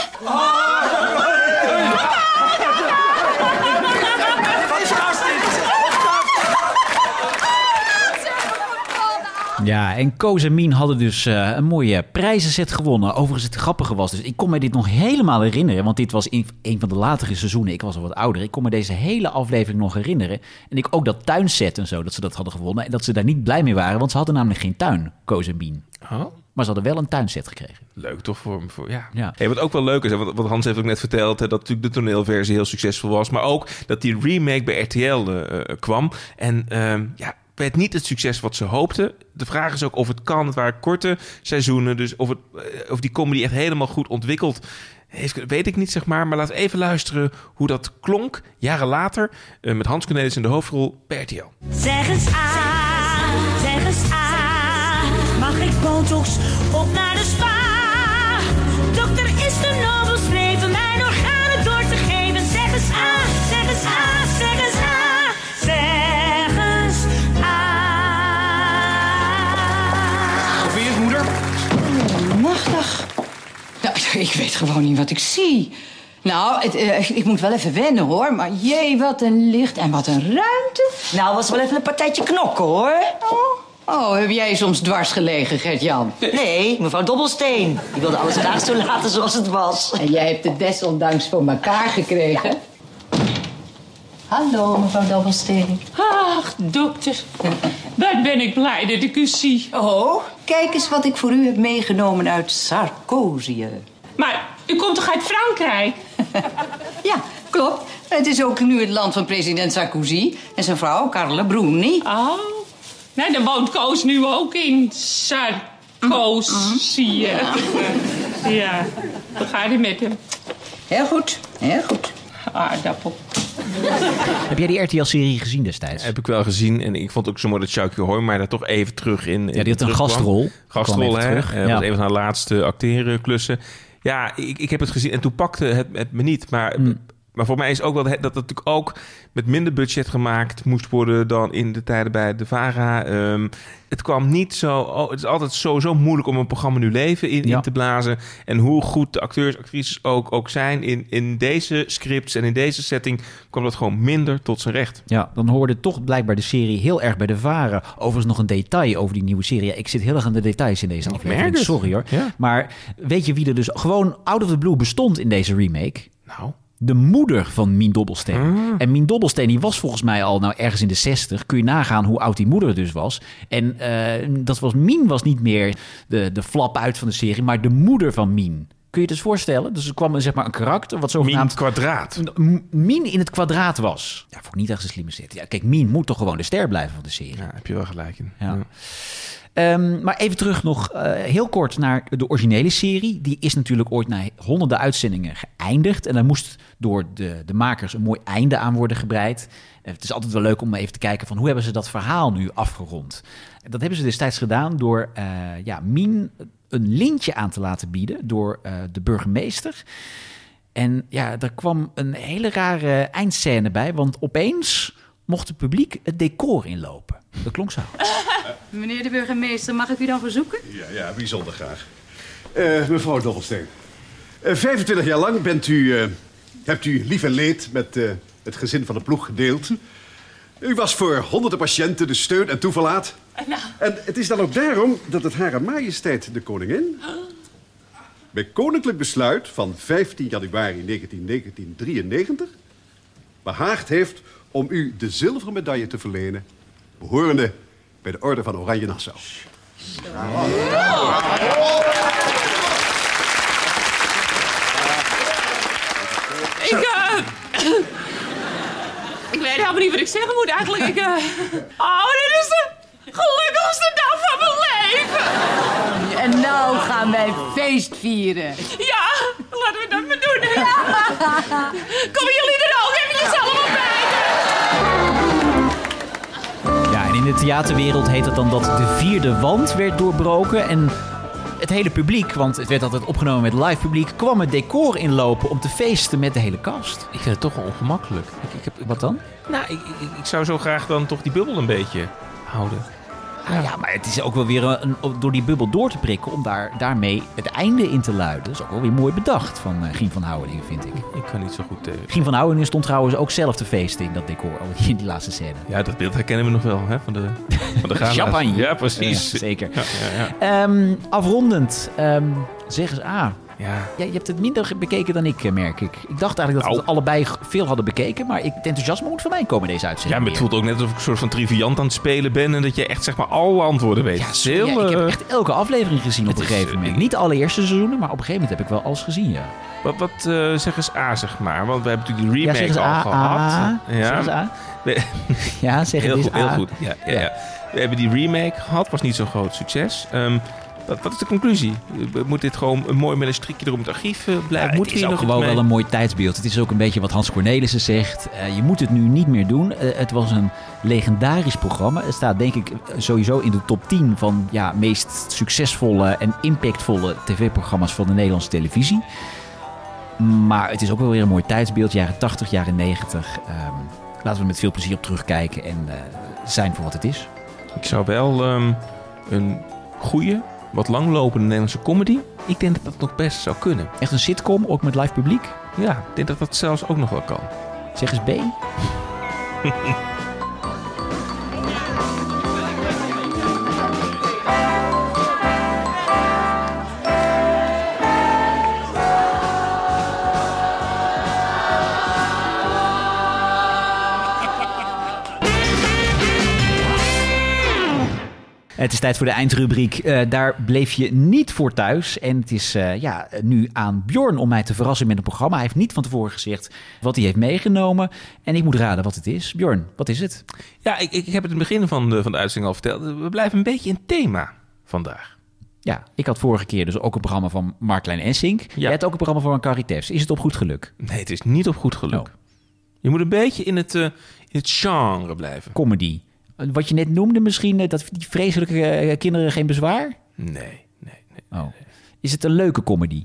Ja, en Koos en Mien hadden dus eh, een mooie prijzenset gewonnen. Overigens, het grappige was dus, ik kon me dit nog helemaal herinneren. Want dit was in een van de latere seizoenen. Ik was al wat ouder. Ik kon me deze hele aflevering nog herinneren. En ik ook dat tuinset en zo, dat ze dat hadden gewonnen. En dat ze daar niet blij mee waren, want ze hadden namelijk geen tuin, Koos en Mien. Oh. Maar ze hadden wel een tuinset gekregen. Leuk toch voor, voor ja. Ja. Hey, wat ook wel leuk is, hè, wat, wat Hans heeft ook net verteld, hè, dat natuurlijk de toneelversie heel succesvol was, maar ook dat die remake bij RTL eh, eh, kwam en ehm, ja, werd niet het succes wat ze hoopten. De vraag is ook of het kan. Het waren korte seizoenen, dus of, het, eh, of die comedy echt helemaal goed ontwikkeld heeft, weet ik niet zeg maar. Maar we even luisteren hoe dat klonk jaren later eh, met Hans Cornelis in de hoofdrol RTL. Zeg eens A, zeg eens A. Mag ik botox op naar de spa? Dokter is nobel ik weet gewoon niet wat ik zie. Nou, het, eh, ik moet wel even wennen hoor. Maar jee, wat een licht en wat een ruimte. Nou, was wel even een partijtje knokken, hoor. Oh, heb jij soms dwars gelegen, Gert-Jan? Nee, mevrouw Dobbelsteen. Die wilde alles graag zo laten zoals het was. En jij hebt het desondanks voor elkaar gekregen. Hallo, mevrouw Dobbelsteen. Ach, dokter. Wat ben ik blij dat ik u zie. Oh, kijk eens wat ik voor u heb meegenomen uit Sarkozië. Maar u komt toch uit Frankrijk? Ja, klopt. Het is ook nu het land van president Sarkozy en zijn vrouw Carla Bruni. Oh. Nee, dan woont Koos nu ook in Sarkoos, zie je. Ja. Hoe gaat het met hem? Heel goed, heel goed. Aardappel. Heb jij die RTL-serie gezien destijds? Heb ik wel gezien. En ik vond ook zo mooi dat Chucky Hoijmaier daar toch even terug in. Ja, die had een gastrol. Gastrol, hè? terug. Eh, Ja. was een van haar laatste acteerklussen. Ja, ik, ik heb het gezien en toen pakte het, het me niet. Maar, Hmm. Maar voor mij is ook wel dat het dat natuurlijk ook met minder budget gemaakt moest worden dan in de tijden bij de VARA. Ehm, het kwam niet zo. Oh, het is altijd sowieso moeilijk om een programma nu leven in, in te blazen. En hoe goed de acteurs, actrices ook, ook zijn in, in deze scripts en in deze setting, kwam dat gewoon minder tot zijn recht. Ja, dan hoorde toch blijkbaar de serie heel erg bij de varen. Overigens nog een detail over die nieuwe serie. Ja, ik zit heel erg aan de details in deze aflevering. Sorry hoor. Ja. Maar weet je wie er dus gewoon out of the blue bestond in deze remake? Nou. De moeder van Mien Dobbelsteen. Ah. En Mien Dobbelsteen die was volgens mij al nou ergens in de 60. Kun je nagaan hoe oud die moeder dus was. En eh, dat was Mien was niet meer de, de flap uit van de serie, maar de moeder van Mien. Kun je het eens voorstellen? Dus er kwam een, zeg maar, een karakter wat zogenaamd... kwadraat. M- Mien in het kwadraat was. Ja, vond ik niet echt een slimme zet. Ja, kijk, Mien moet toch gewoon de ster blijven van de serie. Ja, heb je wel gelijk in. Ja. Ehm, maar even terug nog eh, heel kort naar de originele serie. Die is natuurlijk ooit na honderden uitzendingen geëindigd. En daar moest door de, de makers een mooi einde aan worden gebreid. Eh, het is altijd wel leuk om even te kijken van hoe hebben ze dat verhaal nu afgerond. Dat hebben ze destijds gedaan door eh, ja, Mien een lintje aan te laten bieden door de burgemeester. En ja, er kwam een hele rare eindscène bij, want opeens mocht het publiek het decor inlopen. Dat klonk zo. Meneer de burgemeester, mag ik u dan verzoeken? Ja, ja, bijzonder graag. Eh, mevrouw Dobbelsteen. Eh 25 jaar lang bent u, eh, hebt u lief en leed met eh, het gezin van de ploeg gedeeld. U was voor honderden patiënten de steun en toeverlaat. En het is dan ook daarom dat het Hare Majesteit de Koningin... bij koninklijk besluit van 15 januari 1993... behaagd heeft om u de zilveren medaille te verlenen... behorende bij de Orde van Oranje Nassau. Ik, eh... ik weet helemaal niet wat ik zeggen moet eigenlijk. Ik, eh... Oh, dit is de gelukkigste dag van mijn leven. En nou gaan wij feest vieren. Ja, laten we dat maar doen. Komen jullie er ook even allemaal de theaterwereld heet het dan dat de vierde wand werd doorbroken. En het hele publiek, want het werd altijd opgenomen met live publiek, kwam het decor inlopen om te feesten met de hele cast. Ik vind het toch wel ongemakkelijk. Ik, ik heb, Wat dan? nou, ik, ik, ik zou zo graag dan toch die bubbel een beetje houden. Ja. ja, maar het is ook wel weer een, door die bubbel door te prikken om daar, daarmee het einde in te luiden. Dat is ook wel weer mooi bedacht van eh, Gien van Houweningen, vind ik. Ik kan niet zo goed tegen. Gien van Houweningen stond trouwens ook zelf te feesten in dat decor, in die laatste scène. Ja, dat beeld herkennen we nog wel, hè? Van de, van de. Champagne. Ja, precies. Ja, zeker. Ja, ja, ja. Ehm, afrondend, ehm, zeg eens A. Ja. je hebt het minder bekeken dan ik, eh, merk ik. Ik dacht eigenlijk dat we het allebei veel hadden bekeken, maar ik, het enthousiasme moet van mij komen deze Ja, uitzending. maar het voelt ook net alsof ik een soort van triviant aan het spelen ben... en dat je echt zeg maar alle antwoorden weet. Ja, heel, ik heb eh, echt elke aflevering gezien op een gegeven moment. Niet alle eerste seizoenen, maar op een gegeven moment heb ik wel alles gezien, ja. Wat, wat eh, zeg eens A, zeg maar. Want we hebben natuurlijk die Ja, remake zeg al A, gehad. A. Zeg eens A. Ja, zeg heel goed, heel goed. Ja, ja, ja. We hebben die remake gehad, was niet zo'n groot succes. Ehm, wat, wat is de conclusie? Moet dit gewoon een mooi met een strikje erom het archief eh, blijven? het is ook nog gewoon wel een mooi tijdsbeeld. Het is ook een beetje wat Hans Cornelissen zegt. Eh, je moet het nu niet meer doen. Eh, het was een legendarisch programma. Het staat denk ik sowieso in de top 10 van ja, meest succesvolle en impactvolle tv-programma's van de Nederlandse televisie. Maar het is ook wel weer een mooi tijdsbeeld. Jaren 80, jaren 90. Ehm, laten we met veel plezier op terugkijken en zijn voor wat het is. Ik zou wel ehm, een goede, wat langlopende Nederlandse comedy... Ik denk dat dat nog best zou kunnen. Echt een sitcom, ook met live publiek? Ja, ik denk dat dat zelfs ook nog wel kan. Zeg eens B. Het is tijd voor de eindrubriek. Eh, daar bleef je niet voor thuis. En het is eh, ja, nu aan Bjorn om mij te verrassen met een programma. Hij heeft niet van tevoren gezegd wat hij heeft meegenomen. En ik moet raden wat het is. Bjorn, wat is het? Ja, ik, ik, heb het in het begin van de, van de uitzending al verteld. We blijven een beetje in thema vandaag. Ja, ik had vorige keer dus ook een programma van Mark-Klein Essink. Jij hebt ook een programma van Carrie Tefs. Is het op goed geluk? Nee, het is niet op goed geluk. Oh. Je moet een beetje in het, eh, in het genre blijven. Comedy. Wat je net noemde misschien, eh, dat die vreselijke eh, kinderen geen bezwaar? Nee, nee, nee. Oh. Is het een leuke comedy?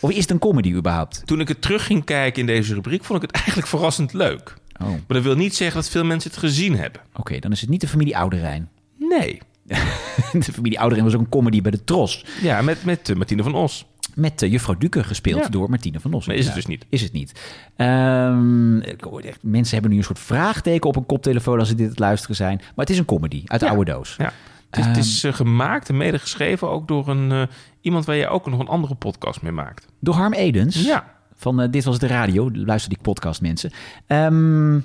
Of is het een comedy überhaupt? Toen ik het terug ging kijken in deze rubriek, vond ik het eigenlijk verrassend leuk. Oh. Maar dat wil niet zeggen dat veel mensen het gezien hebben. Oké, dan is het niet de familie Ouderijn. Nee. de familie Ouderijn was ook een comedy bij de Tros. Ja, met, met eh, Martine van Os. Met eh, juffrouw Duke gespeeld Ja. door Martine van Os. Maar is het Ja, dus niet. Is het niet. Ehm, ik hoor echt, mensen hebben nu een soort vraagteken op een koptelefoon als ze dit het luisteren zijn. Maar het is een comedy uit de Ja. oude doos. Ja. Het is, het is Ehm, eh, gemaakt en mede geschreven ook door een, eh, iemand waar je ook nog een andere podcast mee maakt. Door Harm Edens. Ja. Van Dit Was de Radio. Luister die podcast, mensen. Ehm,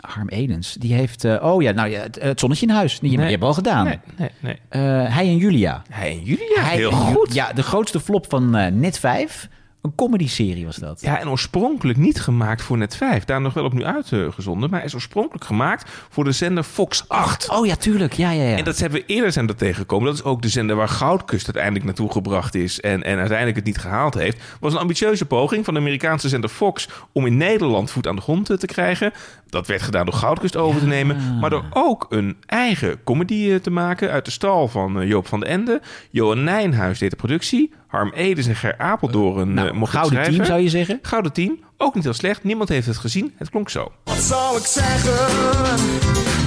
Harm Edens, die heeft... eh, oh ja, nou ja, het, het zonnetje in huis. Die, die hebben al gedaan. Nee, nee, nee. Eh, hij en Julia. Hij en Julia, Hij heel en Ju- goed. Ja, de grootste flop van eh, Net 5. Een comedy-serie was dat. Ja, en oorspronkelijk niet gemaakt voor Net 5. Daar nog wel opnieuw uitgezonden. Maar hij is oorspronkelijk gemaakt voor de zender Fox 8. Oh ja, tuurlijk. Ja, ja, ja. En dat hebben we eerder zijn dat tegengekomen. Dat is ook de zender waar Goudkust uiteindelijk naartoe gebracht is. En, en uiteindelijk het niet gehaald heeft. Was een ambitieuze poging van de Amerikaanse zender Fox. om in Nederland voet aan de grond te krijgen. Dat werd gedaan door Goudkust over te nemen, maar door ook een eigen comedy eh, te maken uit de stal van eh, Joop van den Ende. Johan Nijnhuis deed de productie. Harm Edens en Ger Apeldoorn nou, mocht het gouden schrijven. team zou je zeggen? Gouden team, ook niet heel slecht. Niemand heeft het gezien. Het klonk zo. Wat zou ik zeggen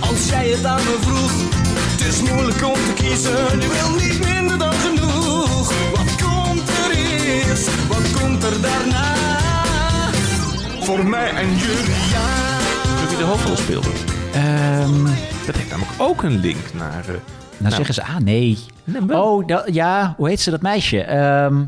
als jij het aan me vroeg? Het is moeilijk om te kiezen, je wil niet minder dan genoeg. Wat komt er eerst, wat komt er daarna? Voor mij en jullie, ja. De hoofdrol speelde? Ehm, dat heeft namelijk ook een link naar... eh, nou, zeggen ze, ah nee. oh, dat, ja, hoe heet ze dat meisje? Ehm,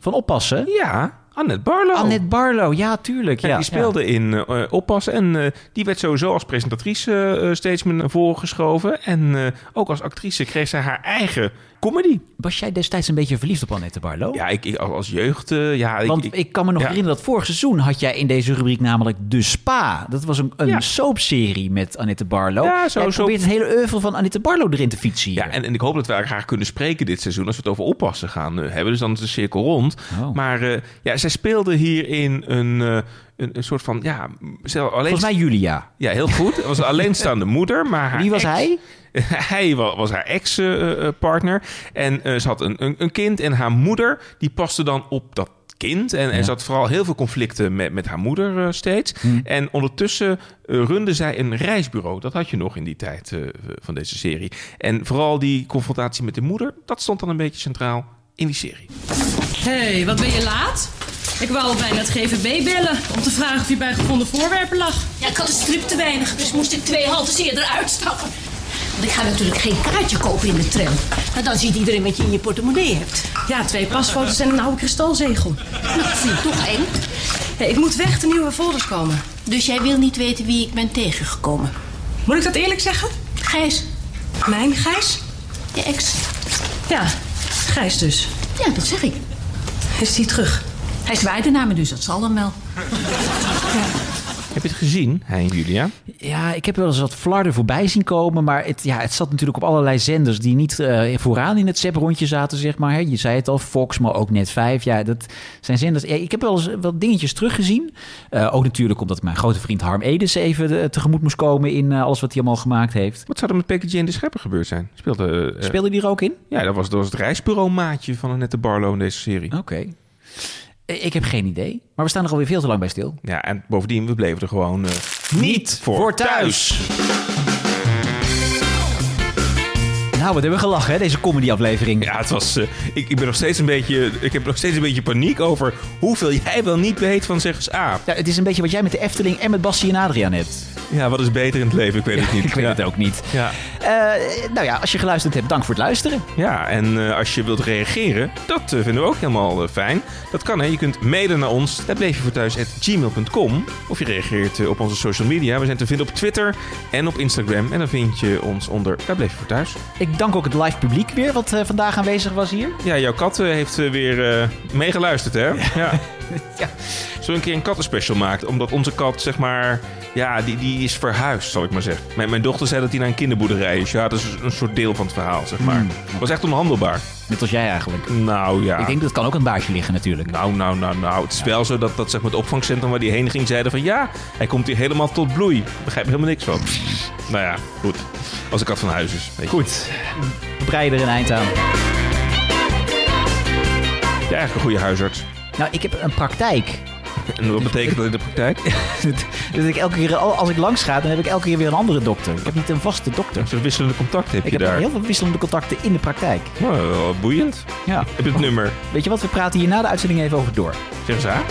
van Oppassen? Ja, Annette Barlow. Annette Barlow, ja, tuurlijk. Ja, Ja, die speelde in eh, Oppassen en eh, die werd sowieso als presentatrice steeds meer naar voren geschoven. En ook als actrice kreeg zij haar eigen comedy. Was jij destijds een beetje verliefd op Annette Barlow? Ja, ik, ik als jeugd, eh, ja... Want ik, kan me nog ja. herinneren dat vorig seizoen had jij in deze rubriek namelijk De Spa. Dat was een, een Ja. soapserie met Annette Barlow. Ja, zo- Jij zo- probeert het hele oeuvre van Annette Barlow erin te fietsen hier. Ja, en, en ik hoop dat we haar graag kunnen spreken dit seizoen als we het over oppassen gaan eh, hebben. Dus dan is de cirkel rond. Oh. Maar eh, ja, zij speelde hierin een, een, een soort van, ja, zelf, alleen... Volgens mij Julia. Ja, heel goed. Het was een alleenstaande moeder, maar haar Wie was ex- hij? Hij wa- was haar ex-partner. en eh, ze had een, een, een kind. En haar moeder, die paste dan op dat kind. En, en ze had vooral heel veel conflicten met, met haar moeder eh, steeds. Hm. En ondertussen eh, runde zij een reisbureau. Dat had je nog in die tijd eh, van deze serie. En vooral die confrontatie met de moeder... dat stond dan een beetje centraal in die serie. Hé, hey, wat ben je laat? Ik wou al bijna het GVB bellen om te vragen of je bij gevonden voorwerpen lag. Ja, ik had een strip te weinig, dus moest ik twee haltes eerder uitstappen. Want ik ga natuurlijk geen kaartje kopen in de tram. Maar dan ziet iedereen wat je in je portemonnee hebt. Ja, twee pasfoto's en een oude kristalzegel. Nou, dat vind ik toch eng. Ik moet weg, de nieuwe folders komen. Dus jij wil niet weten wie ik ben tegengekomen? Moet ik dat eerlijk zeggen? Gijs. Mijn Gijs? Je ex. Ja, Gijs dus. Ja, dat zeg ik. Is die terug? Hij zwaaide naar me, dus dat zal dan wel. Heb je het gezien, hij en Julia? Ja, ik heb wel eens wat flarden voorbij zien komen. Maar het, ja, het zat natuurlijk op allerlei zenders die niet eh, vooraan in het zeprondje zaten, zeg maar. Hè. Je zei het al, Fox, maar ook Net 5. Ja, dat zijn zenders. Ja, ik heb wel eens wat dingetjes teruggezien. Eh, ook natuurlijk omdat mijn grote vriend Harm Edens even eh, tegemoet moest komen in alles wat hij allemaal gemaakt heeft. Wat zou er met Peggy Jane de Schepper gebeurd zijn? Speelde, Speelde die er ook in? Ja, dat was, dat was het reisbureau maatje van Annette Barlow in deze serie. Oké. Ik heb geen idee. Maar we staan er alweer veel te lang bij stil. Ja, en bovendien, we bleven er gewoon eh, Niet voor thuis. Nou, wat hebben we gelachen, hè, deze comedy-aflevering. Ja, het was. eh, ik, ik ben nog steeds een beetje. Ik heb nog steeds een beetje paniek over hoeveel jij wel niet weet van Zeggens A. Ja, het is een beetje wat jij met de Efteling en met Bassie en Adriaan hebt. Ja, wat is beter in het leven? Ik weet het niet. Ik weet Ja. het ook niet. Ja. Eh, nou ja, als je geluisterd hebt, dank voor het luisteren. Ja, en eh, als je wilt reageren, dat vinden we ook helemaal fijn. Dat kan, hè. Je kunt mailen naar ons, dat bleef je voor thuis, gmail.com. Of je reageert op onze social media. We zijn te vinden op Twitter en op Instagram. En dan vind je ons onder, daar bleef je voor thuis. Ik dank ook het live publiek weer, wat eh, vandaag aanwezig was hier. Ja, jouw kat eh, heeft eh, weer meegeluisterd, hè? Ja. Zullen we een keer een kattenspecial maken? Omdat onze kat, zeg maar, ja, die, die is verhuisd, zal ik maar zeggen. Mijn, mijn dochter zei dat hij naar een kinderboerderij is. Ja, dat is een soort deel van het verhaal, zeg maar. Was echt onhandelbaar. Net als jij eigenlijk. Nou ja. Ik denk dat kan ook een baasje liggen natuurlijk. Nou, nou, nou, nou. Het is wel zo dat, dat zeg maar, het opvangcentrum waar die heen ging zeiden van... Ja, hij komt hier helemaal tot bloei. Ik begrijp er helemaal niks van. nou ja, goed. Als de kat van huis is. Goed. We breiden er een eind aan. Ja, eigenlijk een goede huisarts. Nou, ik heb een praktijk. En wat betekent dat in de praktijk? dus ik elke keer, als ik langs ga, dan heb ik elke keer weer een andere dokter. Ik heb niet een vaste dokter. Zo'n wisselende contact heb Ik je heb daar. heel veel wisselende contacten in de praktijk. Nou, boeiend. Ja. Heb je het nummer? Weet je wat, we praten hier na de uitzending even over door. Zeg eens aan.